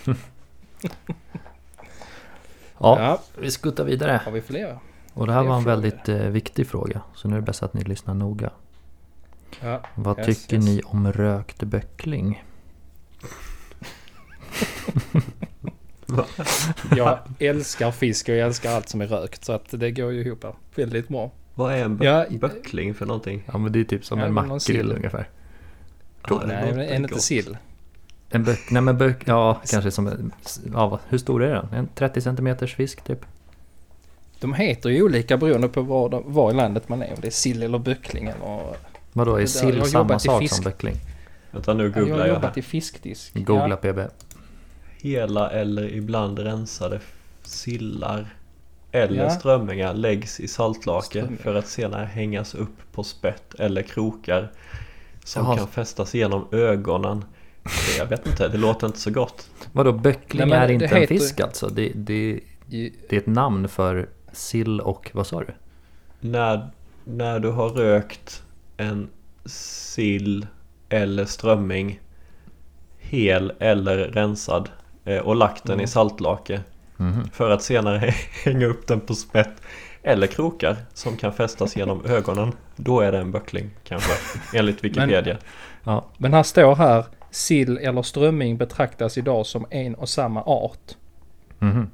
Ja, Ja, vi skuttar vidare. har vi fler? Och det här fler var en frågor? väldigt eh, viktig fråga. Så nu är det bäst att ni lyssnar noga. Ja. Vad Yes, tycker yes. ni om rökt böckling? Jag älskar fisk och jag älskar allt som är rökt. Så att det går ju ihop här väldigt bra. vad är en bö- Ja, böckling för någonting? Ja men det är typ som Ja, en makrill ungefär. Ja, det Nej, men är det inte sill? En böck, nej men böck, ja kanske som en, ja, vad- hur stor är den? En 30 centimeters fisk typ? De heter ju olika beroende på var, de, var i landet man är. Om det är sill eller böckling eller... Vadå, är jag sill har samma sak fisk. som böckling? Vänta nu jag googlar har jag jobbat här. i fiskdisk. Googla PB. Hela eller ibland rensade sillar eller Ja. strömmingar läggs i saltlake Strömming. för att senare hängas upp på spett eller krokar som Jaha. kan fästas genom ögonen. Jag vet inte, det låter inte så gott. Vadå, böckling Nej, är inte en heter- fisk alltså? Det, det, det är ett namn för sill och vad sa du? När, när du har rökt en sill eller strömming hel eller rensad och lagt den i saltlake Mhm. För att senare hänga upp den på spett eller krokar som kan fästas genom ögonen. Då är det en böckling kanske, enligt Wikipedia. Ja, Men här står här sill eller strömming betraktas idag som en och samma art. Mhm.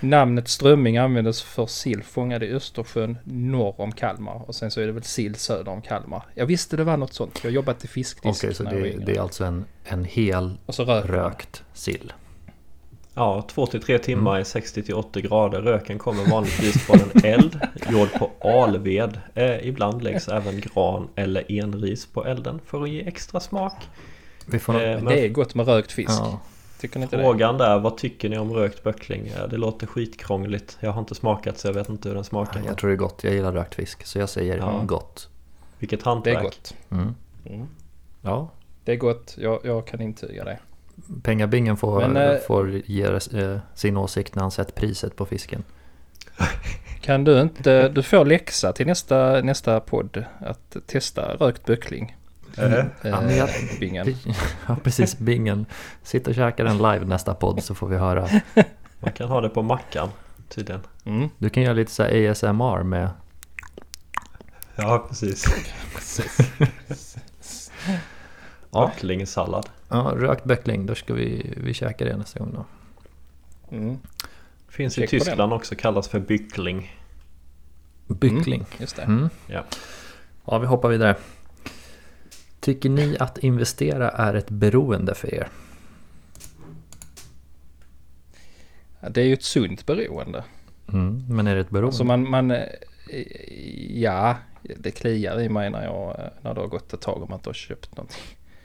Namnet strömming användes för sill fångad i Östersjön norr om Kalmar. Och sen så är det väl sill söder om Kalmar. Jag visste det var något sånt. Jag har jobbat i fiskdisk. Okej, så jag var det, det är alltså en, en hel så rökt sill. Ja, 2-3 timmar i 60-80 grader. Röken kommer vanligtvis från en eld gjord på alved. Eh, ibland läggs även gran eller enris på elden för att ge extra smak. Vi får nog- Eh, Men det är gott med rökt fisk. ja, Tycker ni inte det? frågan där, vad tycker ni om rökt böckling? Ja, det låter skitkrångligt. Jag har inte smakat så jag vet inte hur den smakar. jag tror det är gott. Jag gillar rökt fisk. Så jag säger Ja. gott. Vilket Det är hantverk. gott. Mm. Mm. Ja, Det är gott. Jag, jag kan intyga det. Pengabingen får, Men, eh, får ge eh, sin åsikt när han sett priset på fisken. Kan du inte... Du får läxa till nästa, nästa podd. Att testa rökt böckling. Eh, Eh, Ja, bingen. Ja, precis. Bingen. Sitt och käka den live nästa podd så får vi höra. Man kan ha det på mackan tydligen. Mm. Du kan göra lite så här ASMR med Ja, precis. Ja. Böcklingssallad. ja, rökt böckling. Då ska vi, vi käka det nästa gång då. Mm. Finns i Check den. Tyskland också kallas för byckling. Byckling. Just det. Mm. Ja. Ja, vi hoppar vidare. Tycker ni att investera är ett beroende för er? Ja, Det är ju ett sunt beroende. Mm. Men är det ett beroende? Alltså man, man... eh, Ja, det kliar i mig när jag... eh, När det har gått ett tag om man inte har köpt någonting.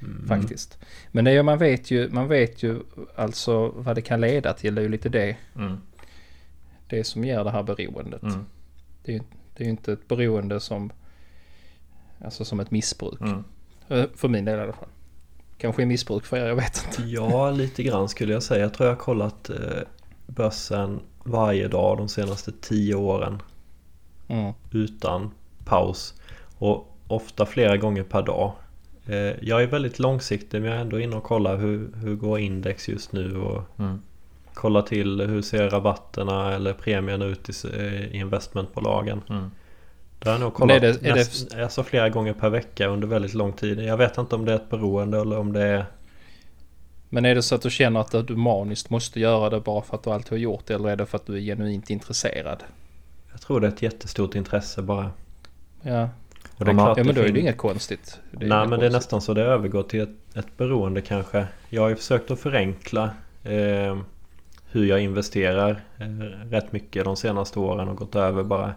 Mm. Faktiskt. Men det är, man vet ju, man vet ju alltså vad det kan leda till. Det är ju lite det, Mm. det som ger det här beroendet. Mm. Det är ju det är ju inte ett beroende som... Alltså som ett missbruk. Mm. Eh, För min del i alla fall. Kanske är missbruk för er, jag vet inte. Ja, lite grann skulle jag säga. Jag tror jag har kollat eh, börsen varje dag de senaste tio åren Mm. utan paus. Och ofta flera gånger per dag. Eh, jag är väldigt långsiktig men jag är ändå inne och kollar hur, hur går index just nu och Mm. kollar till hur ser rabatterna eller premierna ut i, eh, investmentbolagen. Mm. Det har jag nog kollat är det- är det- näst, alltså flera gånger per vecka under väldigt lång tid. Jag vet inte om det är ett beroende eller om det är Men är det så att du känner att du maniskt måste göra det bara för att du alltid har gjort det? Eller är det för att du är genuint intresserad? Jag tror det är ett jättestort intresse bara. Ja, Och det är klart ja men då är det inget konstigt. Det är Nej inget men det är konstigt. nästan så det övergår till ett, ett beroende kanske. Jag har ju försökt att förenkla eh, hur jag investerar eh, rätt mycket de senaste åren och gått över bara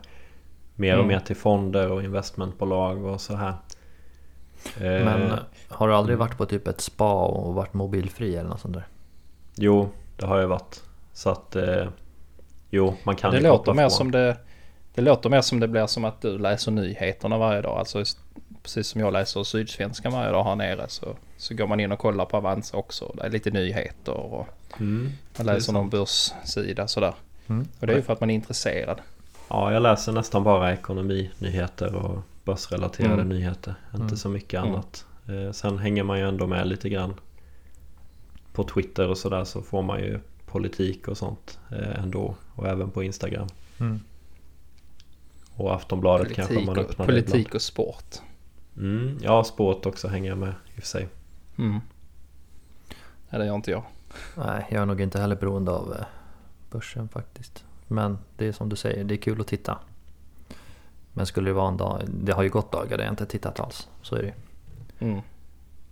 mer och Mm. mer till fonder och investmentbolag och så här. Eh, Men har du aldrig varit på typ ett spa och varit mobilfri eller något sånt där? Jo, det har jag varit. Så att eh, jo, man kan Det ju låter mer från. som det... Det låter mer som det blir som att du läser nyheterna varje dag. Alltså precis som jag läser Sydsvenskan varje dag här nere så, så går man in och kollar på Avanza också. Det är lite nyheter och Mm, man läser någon börssida sådär. Mm. Och det är ju för att man är intresserad. Ja, jag läser nästan bara ekonominyheter och börsrelaterade Mm. nyheter. Inte Mm. så mycket Mm. annat. Eh, sen hänger man ju ändå med lite grann på Twitter och sådär så får man ju politik och sånt eh, ändå. Och även på Instagram. Mm. Och Aftonbladet kanske Politik man och, öppnar politik och sport. ibland. Mm, ja, sport också hänger jag med i och för sig. Mm. Nej, det gör inte jag. Nej, jag är nog inte heller beroende av eh, börsen faktiskt. Men det är som du säger, det är kul att titta. Men skulle det vara en dag, det har ju gått dagar där jag inte tittat alls. Så är det. Mm.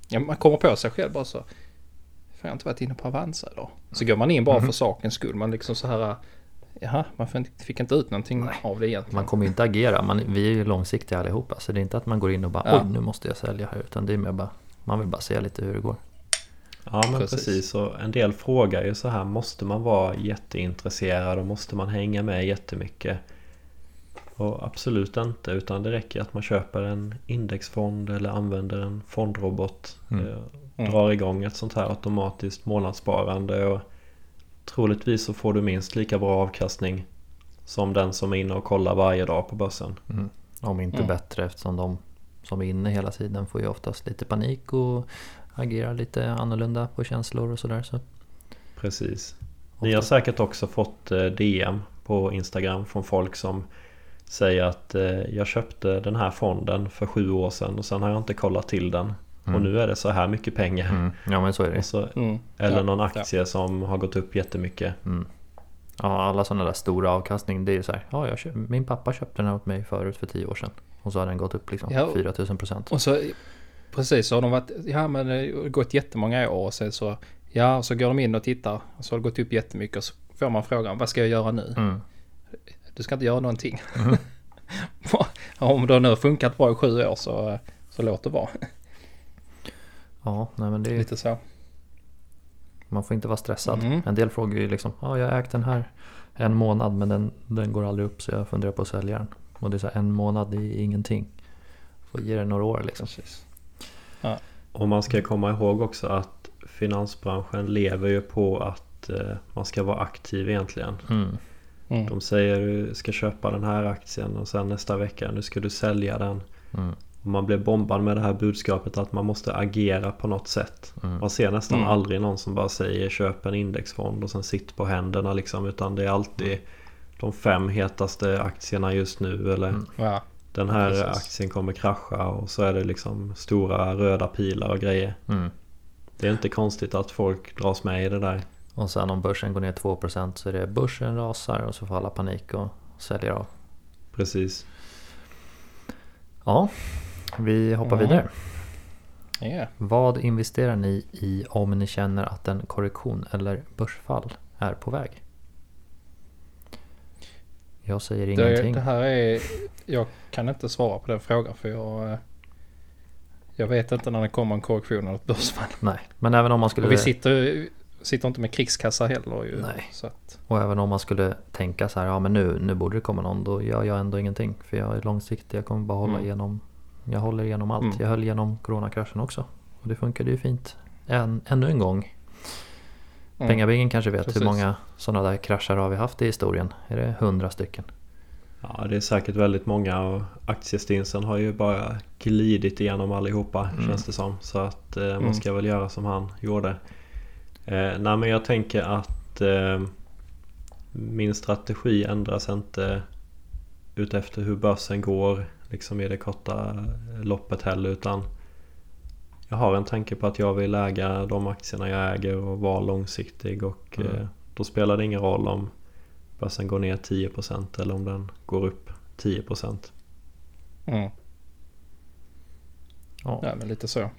Ja, man kommer på sig själv bara så. Fan, jag har inte varit inne på Avanza idag. Så går man in bara Mhm. för sakens skull. Man liksom så här. Jaha, man fick- inte ut någonting av det egentligen. Man kommer ju inte agera, man, vi är ju långsiktiga allihopa. Så det är inte att man går in och bara Ja. oj nu måste jag sälja här. Utan det är mer bara, man vill bara se lite hur det går. Ja men Precis. precis. Och en del frågar ju så här. Måste man vara jätteintresserad och måste man hänga med jättemycket? Och absolut inte. Utan det räcker att man köper en indexfond eller använder en fondrobot. Mm. eh, Mm. Drar igång ett sånt här automatiskt månadssparande. Och troligtvis så får du minst lika bra avkastning som den som är inne och kollar varje dag på börsen. Mm. Om inte Mm. bättre eftersom de som är inne hela tiden får ju oftast lite panik och agerar lite annorlunda på känslor och sådär. Så. Precis. Ni har säkert också fått eh, DM på Instagram från folk som säger att eh, jag köpte den här fonden för sju år sedan och sen har jag inte kollat till den. Och Mm. nu är det så här mycket pengar. Mm. Ja men så är det. Och så, Mm. eller Ja, någon ja. aktie som har gått upp jättemycket. Mm. Ja, alla sådana där stora avkastning, det är ju så här. Ja, jag köp, min pappa köpte den här åt mig förut för tio år sedan. Och så har den gått upp liksom Ja, och- 4000 procent. Och så precis så har de varit, ja men det har gått jättemånga år och sen så, ja så går de in och tittar och så har det gått upp jättemycket och så får man frågan vad ska jag göra nu? Mm. Du ska inte göra någonting. Om det nu har funkat bra i sju år så, så låt det vara. Ja, nej men det är, Lite så. man får inte vara stressad. Mm. En del frågar ju liksom, ja jag har ägt den här en månad men den, den går aldrig upp så jag funderar på att sälja den. Och det är så här, en månad det är ingenting. Får ge det några år liksom. Precis. Och man ska komma ihåg också att finansbranschen lever ju på att eh, man ska vara aktiv egentligen. Mm. Mm. De säger du ska köpa den här aktien och sen nästa vecka nu ska du sälja den. Mm. Och man blir bombad med det här budskapet att man måste agera på något sätt. Mm. Man ser nästan Mm. aldrig någon som bara säger köp en indexfond och sen sitt på händerna liksom. Utan det är alltid de fem hetaste aktierna just nu eller Mm. Ja. den här precis. aktien kommer krascha och så är det liksom stora röda pilar och grejer. Mm. Det är inte konstigt att folk dras med i det där. Och sen om börsen går ner 2% så är det börsen rasar och så får alla panik och säljer av. Precis. Ja, vi hoppar Mm. vidare. Ja. Vad investerar ni i om ni känner att en korrektion eller börsfall är på väg? Jag säger Det, ingenting. det här är... Jag kan inte svara på den frågan för jag... eh, Jag vet inte när det kommer en korrektion eller ett börsfall. Nej, men även om man skulle... Och vi sitter, sitter inte med krigskassa heller ju. Nej. Så att, Och även om man skulle tänka så här, ja men nu, nu borde det komma någon, då gör jag ändå ingenting. För jag är långsiktig, jag kommer bara hålla Mm. igenom, jag håller igenom allt. Mm. Jag höll igenom coronakraschen också. Och det funkade ju fint. Än, ännu en gång. mm. Pengabingen kanske vet Precis. hur många sådana där krascher har vi haft i historien? Är det hundra stycken? Ja, det är säkert väldigt många och aktiestinsen har ju bara glidit igenom allihopa Mm. känns det som. Så att eh, man Mm. ska väl göra som han gjorde. Eh, nej men jag tänker att eh, min strategi ändras inte utefter hur börsen går liksom i det korta loppet heller utan jag har en tanke på att jag vill äga de aktierna jag äger och vara långsiktig och Mm. eh, då spelar det ingen roll om börsen går ner 10% eller om den går upp 10%. Mm. Ja. Ja men lite så.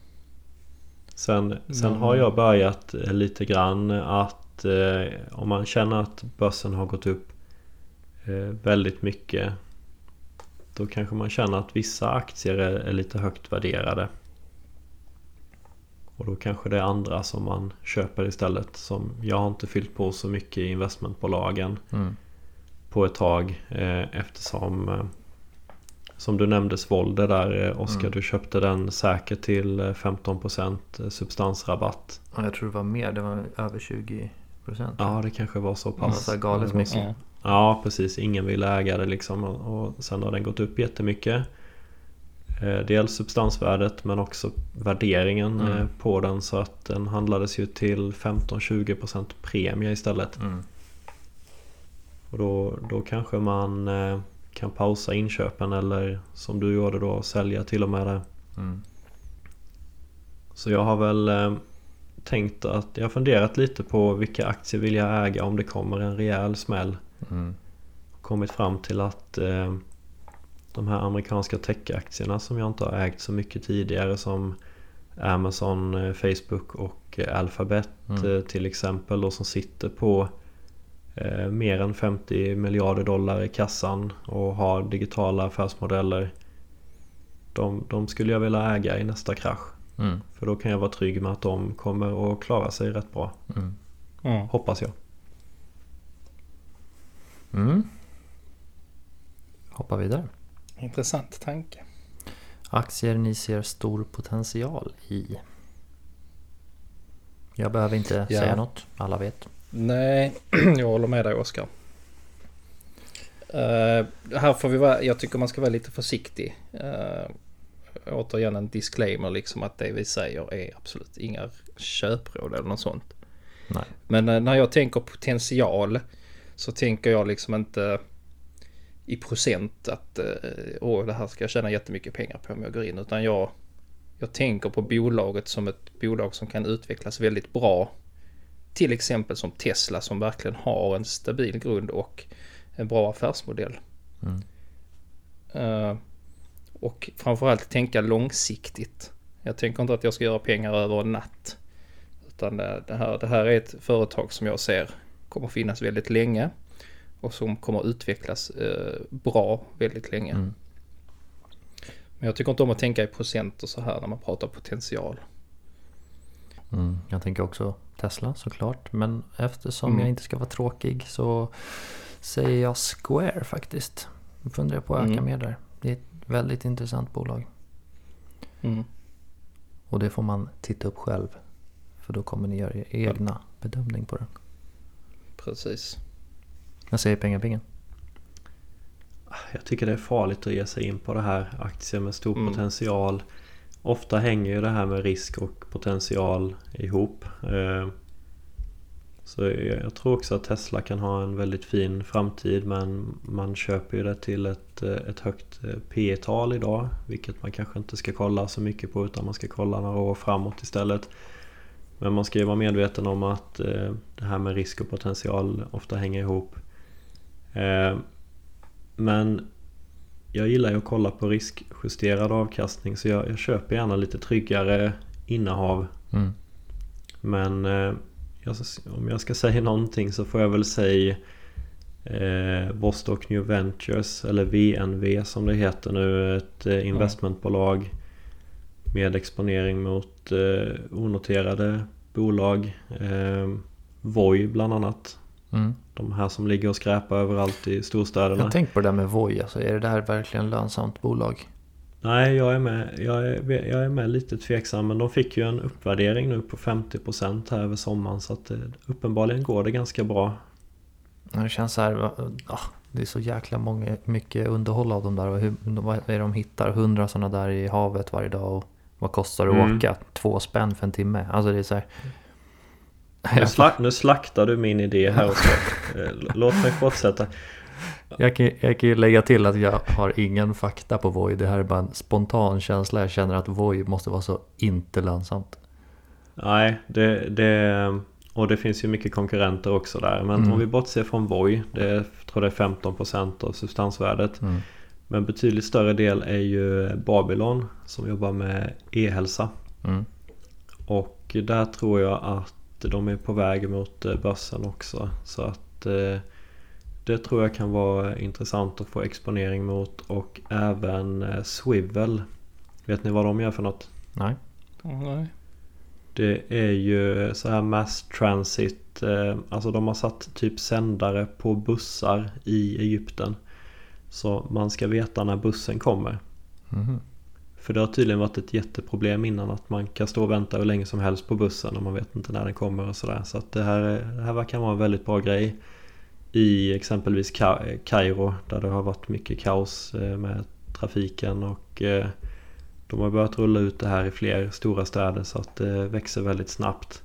Sen, sen Men- har jag börjat eh, lite grann att eh, om man känner att börsen har gått upp eh, väldigt mycket då kanske man känner att vissa aktier är, är lite högt värderade. Och då kanske det är andra som man köper istället. Som jag har inte fyllt på så mycket i investmentbolagen Mm. på ett tag eh, eftersom eh, som du nämnde Svolder där eh, Oskar Mm. du köpte den säkert till eh, 15% substansrabatt. Ja, Jag tror det var mer, det var över 20 procent. Ja det kanske var så pass. så här galet mycket. Ja. Precis, ingen vill äga det liksom och, sen har den gått upp jättemycket. Eh, dels substansvärdet men också värderingen Mm. eh, på den så att den handlades ju till 15-20% premie istället. Mm. Och då, då kanske man eh, kan pausa inköpen eller som du gjorde då sälja till och med det. Mm. Så jag har väl tänkt att jag har funderat lite på vilka aktier vill jag äga om det kommer en rejäl smäll. Mm. Kommit fram till att eh, de här amerikanska techaktierna som jag inte har ägt så mycket tidigare som Amazon, eh, Facebook och eh, Alphabet Mm. eh, till exempel då som sitter på eh, mer än 50 miljarder dollar i kassan och har digitala affärsmodeller. De, de skulle jag vilja äga i nästa krasch. Mm. För då kan jag vara trygg med att de kommer att klara sig rätt bra. Mm. Mm. Hoppas jag. Mm. Hoppa vidare. Intressant tanke. Aktier ni ser stor potential i. Jag behöver inte Ja. säga något, alla vet. Nej, jag håller med dig Oskar. Uh, här får vi vara, jag tycker man ska vara lite försiktig. Uh, återigen en disclaimer liksom att det vi säger är absolut inga köpråd eller något sånt. Nej. Men eh, när jag tänker potential så tänker jag liksom inte i procent att eh, åh, det här ska jag tjäna jättemycket pengar på om jag går in. Utan jag, jag tänker på bolaget som ett bolag som kan utvecklas väldigt bra. Till exempel som Tesla som verkligen har en stabil grund och en bra affärsmodell. Mm. Eh, och framförallt tänka långsiktigt. Jag tänker inte att jag ska göra pengar över en natt. Utan det, här, det här är ett företag som jag ser kommer finnas väldigt länge. Och som kommer utvecklas eh, bra väldigt länge. Mm. Men jag tycker inte om att tänka i procent och så här när man pratar potential. Mm. Jag tänker också Tesla såklart. Men eftersom Mm. jag inte ska vara tråkig så säger jag Square faktiskt. Jag funderar på att öka Mm. mer där. Det är ett väldigt intressant bolag. Mm. Och det får man titta upp själv. För då kommer ni göra er egna bedömning på den. Precis. Jag säger pengabingen. Jag tycker det är farligt att ge sig in på det här. Aktier med stor Mm. potential. Ofta hänger ju det här med risk och potential ihop. Eh, Så jag jag tror också att Tesla kan ha en väldigt fin framtid men man köper ju det till ett, eh, ett högt eh, P tal idag. Vilket man kanske inte ska kolla så mycket på utan man ska kolla några år framåt istället. Men man ska ju vara medveten om att eh, det här med risk och potential ofta hänger ihop. Eh, Men jag gillar ju att kolla på riskjusterad avkastning så jag, jag köper gärna lite tryggare innehav. Mm. Men eh, jag, om jag ska säga någonting så får jag väl säga eh, Vostok New Ventures eller VNV som det heter nu. Ett eh, investmentbolag med exponering mot eh, onoterade bolag. Eh, Voi bland annat. Mm. De här som ligger och skräpar överallt i storstäderna. Jag tänkt på det där med Voi. Alltså, är det där verkligen lönsamt bolag? Nej, jag är, med, jag, är, jag är med lite tveksam men de fick ju en uppvärdering nu på 50% här över sommaren så att eh, uppenbarligen går det ganska bra. Det känns så här, ah, det är så jäkla många, mycket underhåll av dem där. Hur, vad är det de hittar? Hundra sådana där i havet varje dag. Och vad kostar det att Mm. åka? Två spänn för en timme. Alltså det är så här. Nu, slak, nu slaktar du min idé här också. Eh, Låt mig fortsätta. Jag kan, jag kan ju lägga till att jag har ingen fakta på Voi. Det här är bara en spontan känsla. Jag känner att Voi måste vara så inte lönsamt. Nej, det, det, och det finns ju mycket konkurrenter också där. Men Mm. om vi bortser från Voi, det är, jag tror det är 15% av substansvärdet. Mm. Men betydligt större del är ju Babylon som jobbar med e-hälsa. Mm. Och där tror jag att de är på väg mot eh, börsen också. Så att eh, det tror jag kan vara intressant att få exponering mot. Och även eh, Swivel. Vet ni vad de gör för något? Nej. Nej. Det är ju så här mass transit. Eh, alltså de har satt typ sändare på bussar i Egypten. Så man ska veta när bussen kommer. Mhm. För det har tydligen varit ett jätteproblem innan att man kan stå och vänta hur länge som helst på bussen och man vet inte när den kommer och sådär. Så att det här, är- det här verkar vara en väldigt bra grej. I exempelvis Ka- Kairo där det har varit mycket kaos eh, med trafiken och eh, de har börjat rulla ut det här i fler stora städer så att det växer väldigt snabbt.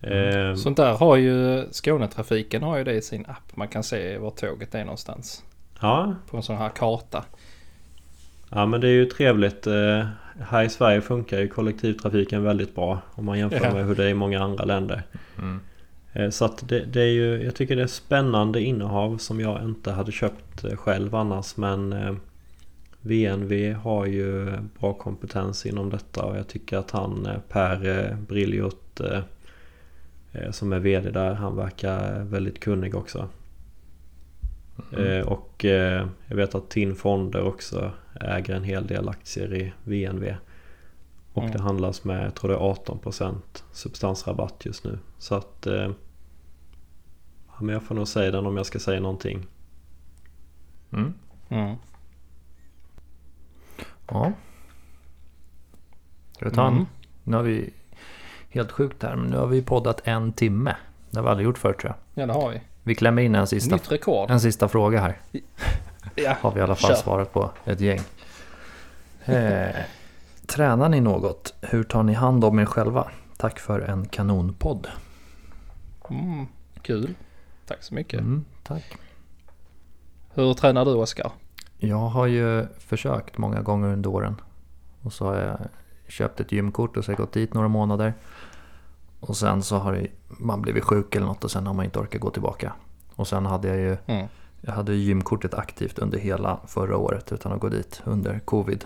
Eh, Sånt där har ju Skånetrafiken har ju det i sin app. Man kan se var tåget är någonstans. Ja, På en sån här karta. Ja men det är ju trevligt. Eh, Här i Sverige funkar ju kollektivtrafiken väldigt bra. Om man jämför Ja. med hur det är i många andra länder. Mm. Eh, Så att det, det är ju, jag tycker det är spännande innehav som jag inte hade köpt eh, själv annars. Men VNV har ju bra kompetens inom detta och jag tycker att han Per eh, som är VD där, han verkar väldigt kunnig också. Eh, Och eh, jag vet att TIN Fonder också äger en hel del aktier i VNV. Och Mm. det handlas med, jag tror det är 18% substansrabatt just nu. Så att... Eh, ja, men jag får nog säga den om jag ska säga någonting. Mm. Mm. Ja. Ska vi ta en? Mm. Nu har vi helt sjukt här, men nu har vi poddat en timme. Det har vi aldrig gjort förut tror jag. Ja det har vi. Vi klämmer in en sista, en sista fråga här. Ja. Har vi i alla fall Kör. svarat på ett gäng. Eh, tränar ni något? Hur tar ni hand om er själva? Tack för en kanonpodd. Mm, kul. Tack så mycket. Mm, tack. Hur tränar du Oskar? Jag har ju försökt många gånger under åren. Och så har jag köpt ett gymkort och så har jag gått dit några månader. Och sen så har man blivit sjuk eller något och sen har man inte orkat gå tillbaka. Och sen hade jag ju Mm. jag hade gymkortet aktivt under hela förra året utan att gå dit under covid.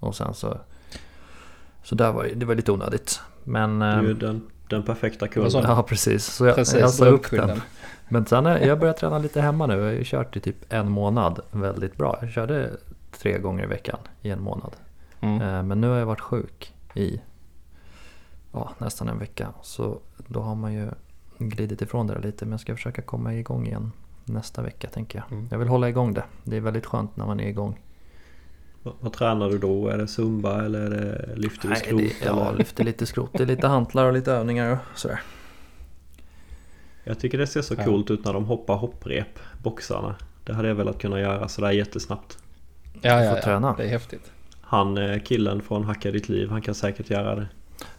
Och sen så... Så där var, det var lite onödigt. Men... Du är ju ehm, den, den perfekta kunden. Ja precis, så jag, Precis, jag sa upp drömkunden. den. Men sen har jag börjat träna lite hemma nu. Jag har ju kört i typ en månad väldigt bra. Jag körde tre gånger i veckan i en månad. Mm. Eh, Men nu har jag varit sjuk i ja, nästan en vecka. Så då har man ju glidit ifrån det lite. Men jag ska försöka komma igång igen nästa vecka tänker jag. Mm. Jag vill hålla igång det. Det är väldigt skönt när man är igång. Vad, vad tränar du då? Är det zumba eller är det lyfter du skrot? det, ja, eller? lyfter lite skrot. Det är lite hantlar och lite övningar och sådär. Jag tycker det ser så Ja. coolt ut när de hoppar hopprep, boxarna. Det hade jag velat kunna göra sådär jättesnabbt. Ja, ja, ja. träna. Det är häftigt. Han eh, killen från Hacka ditt liv, han kan säkert göra det.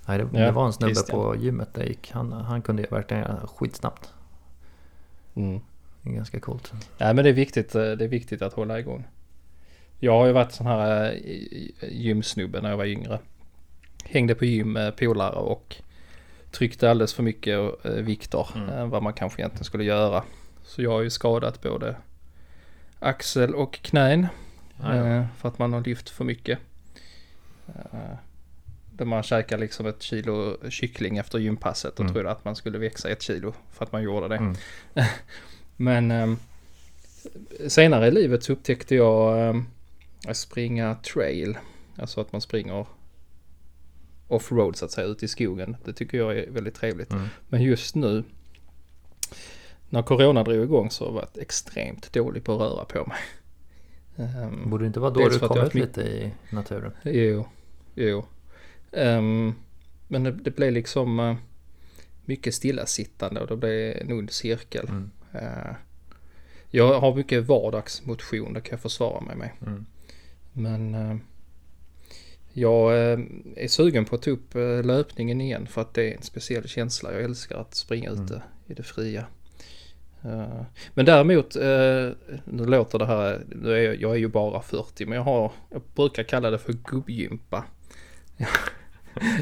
Nej, det, Ja, det var en snubbe Christian. på gymmet där jag gick. Han, han kunde verkligen göra skitsnabbt. Mm. Det är ganska coolt. Ja, men det är viktigt, eh, det är viktigt att hålla igång. Jag har ju varit sån här eh, gymsnubbe när jag var yngre. Hängde på gym med polare och tryckte alldeles för mycket eh, vikter Mm. än vad man kanske egentligen skulle göra. Så jag har ju skadat både axel och knän Ja, ja. för att man har lyft för mycket. Eh, Där man käkar liksom ett kilo kyckling efter gympasset och Mm. trodde att man skulle växa ett kilo för att man gjorde det. Mm. Men ehm, senare i livet så upptäckte jag att springa trail. Alltså att man springer off-road så att säga, ute i skogen. Det tycker jag är väldigt trevligt. Mm. Men just nu när corona drog igång så har jag extremt dålig på att röra på mig. Ehm, Borde det inte vara då du kom ut lite i naturen? Jo, jo. Ehm, men det, det blev liksom uh, mycket stillasittande och det blev en ond cirkel. Mm. Eh, jag har mycket vardagsmotion, det kan jag försvara mig med. Mm. Men eh, jag är sugen på att ta upp löpningen igen för att det är en speciell känsla. Jag älskar att springa Mm. ute i det fria. Men däremot, nu låter det här, nu är jag, jag är ju bara 40 men jag har, jag brukar kalla det för gubbgympa.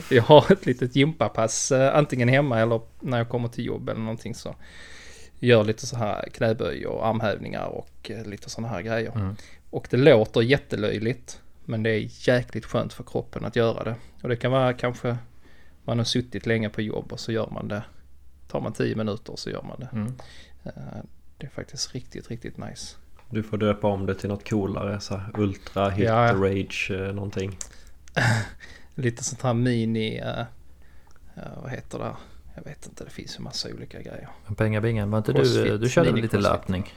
jag har ett litet gympapass eh, antingen hemma eller när jag kommer till jobb eller någonting så. Gör lite så här knäböj och armhävningar och eh, lite sådana här grejer. Mm. Och det låter jättelöjligt. Men det är jäkligt skönt för kroppen att göra det. Och det kan vara kanske man har suttit länge på jobb och så gör man det. Tar man 10 minuter och så gör man det. Mm. Eh, Det är faktiskt riktigt, riktigt nice. Du får döpa om det till något coolare. Så här Ultra, Hit, Ja. Rage, någonting. Lite sånt här mini... eh, vad heter det? Jag vet inte, det finns ju massa olika grejer. Men Pengabingen, var inte du, Crossfit, du körde väl lite löpning?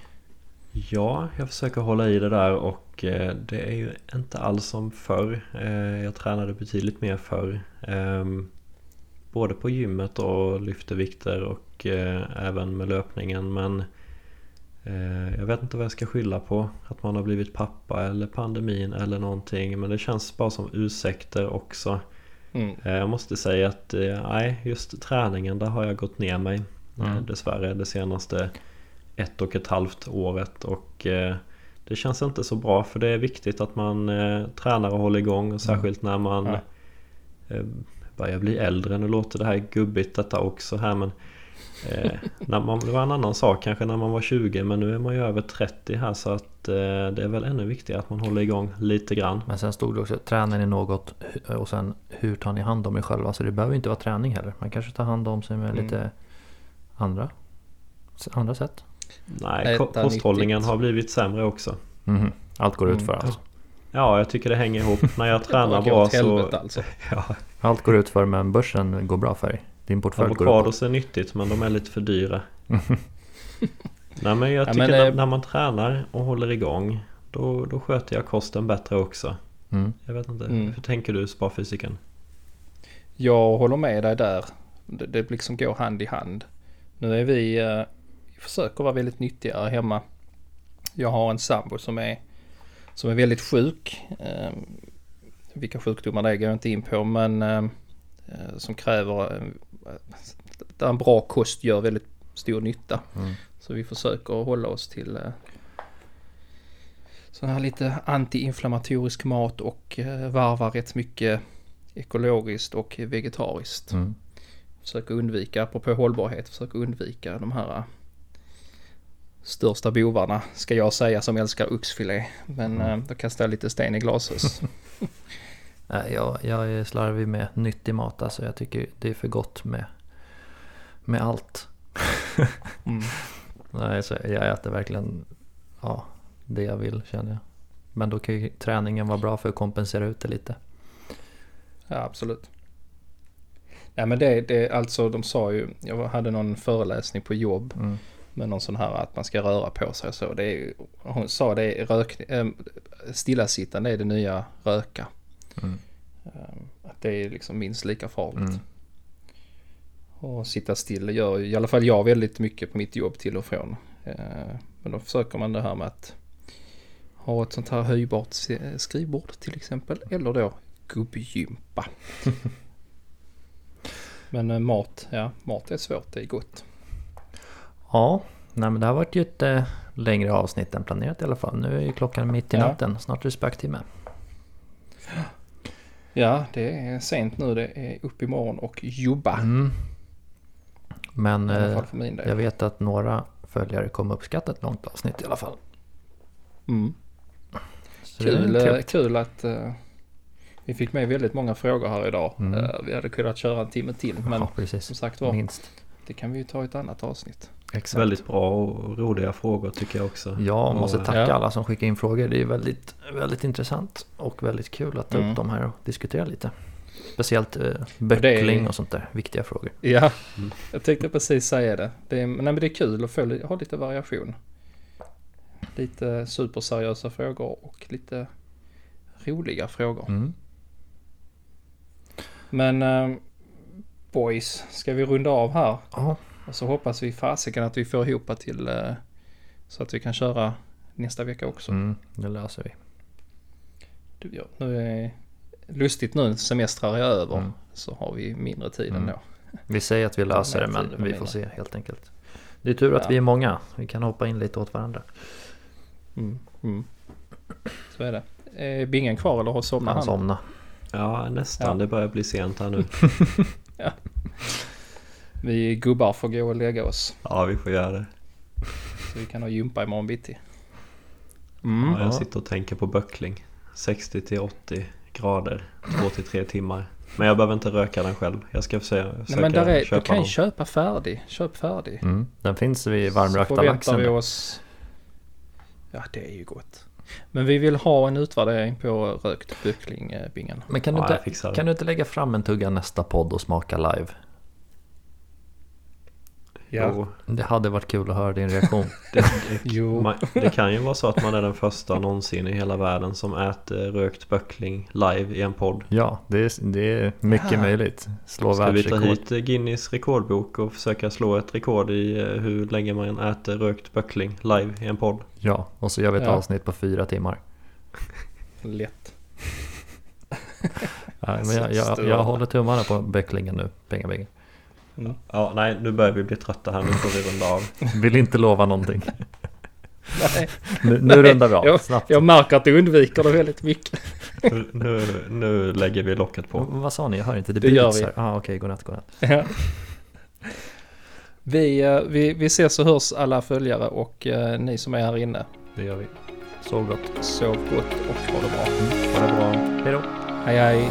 Ja, jag försöker hålla i det där och eh, det är ju inte alls som förr. Jag tränade betydligt mer förr. Ehm, Både på gymmet och lyfte vikter och även med löpningen men jag vet inte vad jag ska skylla på. Att man har blivit pappa eller pandemin eller någonting. Men det känns bara som ursäkter också. Mm. Eh, Jag måste säga att eh, nej, just träningen där har jag gått ner mig. Mm. Eh, Dessvärre det senaste ett och ett halvt året och eh, det känns inte så bra för det är viktigt att man eh, tränar och håller igång och särskilt när man Ja. eh, börjar bli äldre. Nu låter det här gubbigt detta också här men eh, när man, det var en annan sak kanske när man var 20 men nu är man ju över 30 här så att eh, det är väl ännu viktigare att man håller igång lite grann. Men sen stod det också, tränar ni något och sen hur tar ni hand om er själva? Så det behöver inte vara träning heller. Man kanske tar hand om sig med Mm. lite andra, andra sätt. Nej, Äta kosthållningen nyttigt. har blivit sämre också. Mhm. Allt går ut för Mm. alltså. Ja, jag tycker det hänger ihop. När jag tränar bra så... alltså. Ja, Allt går ut för men börsen går bra för dig. Din portfölj avokados är nyttigt men de är lite för dyra. Nej men jag Ja, tycker men, när, eh, när man tränar och håller igång då, då sköter jag kosten bättre också. Mm. Jag vet inte, Mm. hur tänker du sparfysiken? Jag håller med dig där. Det, det liksom går hand i hand. Nu är vi, eh, försöker vara väldigt nyttiga hemma. Jag har en sambo som är, som är väldigt sjuk. Eh, vilka sjukdomar det är går jag inte in på men eh, eh, som kräver eh, där en bra kost gör väldigt stor nytta. Mm. Så vi försöker hålla oss till eh, sån här lite antiinflammatorisk mat och eh, varva rätt mycket ekologiskt och vegetariskt. Mm. Försöka undvika, apropå hållbarhet, försöka undvika de här eh, största bovarna ska jag säga som älskar oxfilé. Men Mm. då kastar jag lite sten i glashus. Nej, jag, jag är slarvig med nyttig mat alltså. Jag tycker det är för gott med, med allt. Mm. Nej, så jag äter verkligen ja, det jag vill känner jag. Men då kan ju träningen vara bra för att kompensera ut det lite. Ja, absolut. Ja, men det, det alltså de sa ju, jag hade någon föreläsning på jobb Mm. med någon sån här att man ska röra på sig och så. Det är, hon sa det rök, äh, stillasittande är det nya röka. Mm. Eh, att det är liksom minst lika farligt. Mm. Och sitta still gör i alla fall jag väldigt mycket på mitt jobb till och från. Eh, Men då försöker man det här med att ha ett sånt här höjbart skrivbord till exempel. Eller då gubbgympa. Men eh, mat, ja mat är svårt, det är gott. Ja, nej men det har varit ju ett eh, längre avsnitt än planerat i alla fall. Nu är ju klockan mitt i Ja. natten, snart är det spöktimme. Ja, det är sent nu. Det är upp imorgon och jobba. Mm. Men eh, jag vet att några följare kommer uppskatta ett långt avsnitt i alla fall. Mm. Kul, eh, kul att eh, vi fick med väldigt många frågor här idag. Mm. Eh, vi hade kunnat köra en timme till men ja, som sagt var, Minst. det kan vi ju ta i ett annat avsnitt. Exakt. Väldigt bra och roliga frågor tycker jag också. Jag måste Och, tacka Ja. alla som skickar in frågor. Det är väldigt, väldigt intressant och väldigt kul att ta Mm. upp dem här och diskutera lite. Speciellt eh, böckling och sånt där, viktiga frågor. Ja, Mm. jag tänkte precis säga det. det är, nej, men det är kul att få, ha lite variation. Lite superseriösa frågor och lite roliga frågor. Mm. Men eh, boys, ska vi runda av här? Ja, Och så hoppas vi fasiken att vi får ihop till eh, så att vi kan köra nästa vecka också. mm, det löser vi. Du, ja, nu är lustigt nu, semestrar är över. Mm. Så har vi mindre tid Mm. ändå. Vi säger att vi löser det men vi mindre. får se helt enkelt. Det är tur att Ja. vi är många. Vi kan hoppa in lite åt varandra. Mm. Mm. Så är det. Är Bingen kvar eller har somnat Han han? somna. Ja, nästan. Ja. Det börjar bli sent här nu. Vi gubbar får gå och lägga oss. Ja, vi får göra det. Så vi kan ha gympa imorgon bitti. Mm. Ja, jag Ja. sitter och tänker på böckling. 60 till 80 grader, 2 till 3 timmar. Men jag behöver inte röka den själv. Jag ska försöka, Nej försöka men där är, du köpa kan ju köpa färdig. Köp färdig. Mm. Den finns vid Så varmrökta laxen. vi oss... Ja det är ju gott. Men vi vill ha en utvärdering på rökt böckling, eh, Bingen. Men kan du, Ja, jag inte, kan du inte lägga fram en tugga nästa podd och smaka live? Jo, Det hade varit kul att höra din reaktion. det, Jo. man, det kan ju vara så att man är den första någonsin i hela världen som äter rökt böckling live i en podd. ja, det är, det är mycket Ja. möjligt. Slå Ska vi ta hit Guinness rekordbok och försöka slå ett rekord i eh, hur länge man äter rökt böckling live i en podd? Ja, och så gör vi ett Ja. avsnitt på fyra timmar. Lätt. Ja, men jag, jag, jag håller tummarna på böcklingen nu, pengabängen. Mm. Ja, nej, nu börjar vi bli trötta här. Nu får vi runda av. Vill inte lova någonting. Nej, Nu, nu Nej, rundar vi av, jag- snabbt. jag märker att du undviker det väldigt mycket. Nu, nu, lägger vi locket på. Vad sa ni? Jag hör inte. Det, Det gör vi. Ah, Okej, godnatt, godnatt. Ja. Vi, eh, vi, vi ses och hörs alla följare och eh, ni som är här inne. Det gör vi. Sov gott. Sov gott och ha det bra. Ha det bra. Hej då. Hej hej.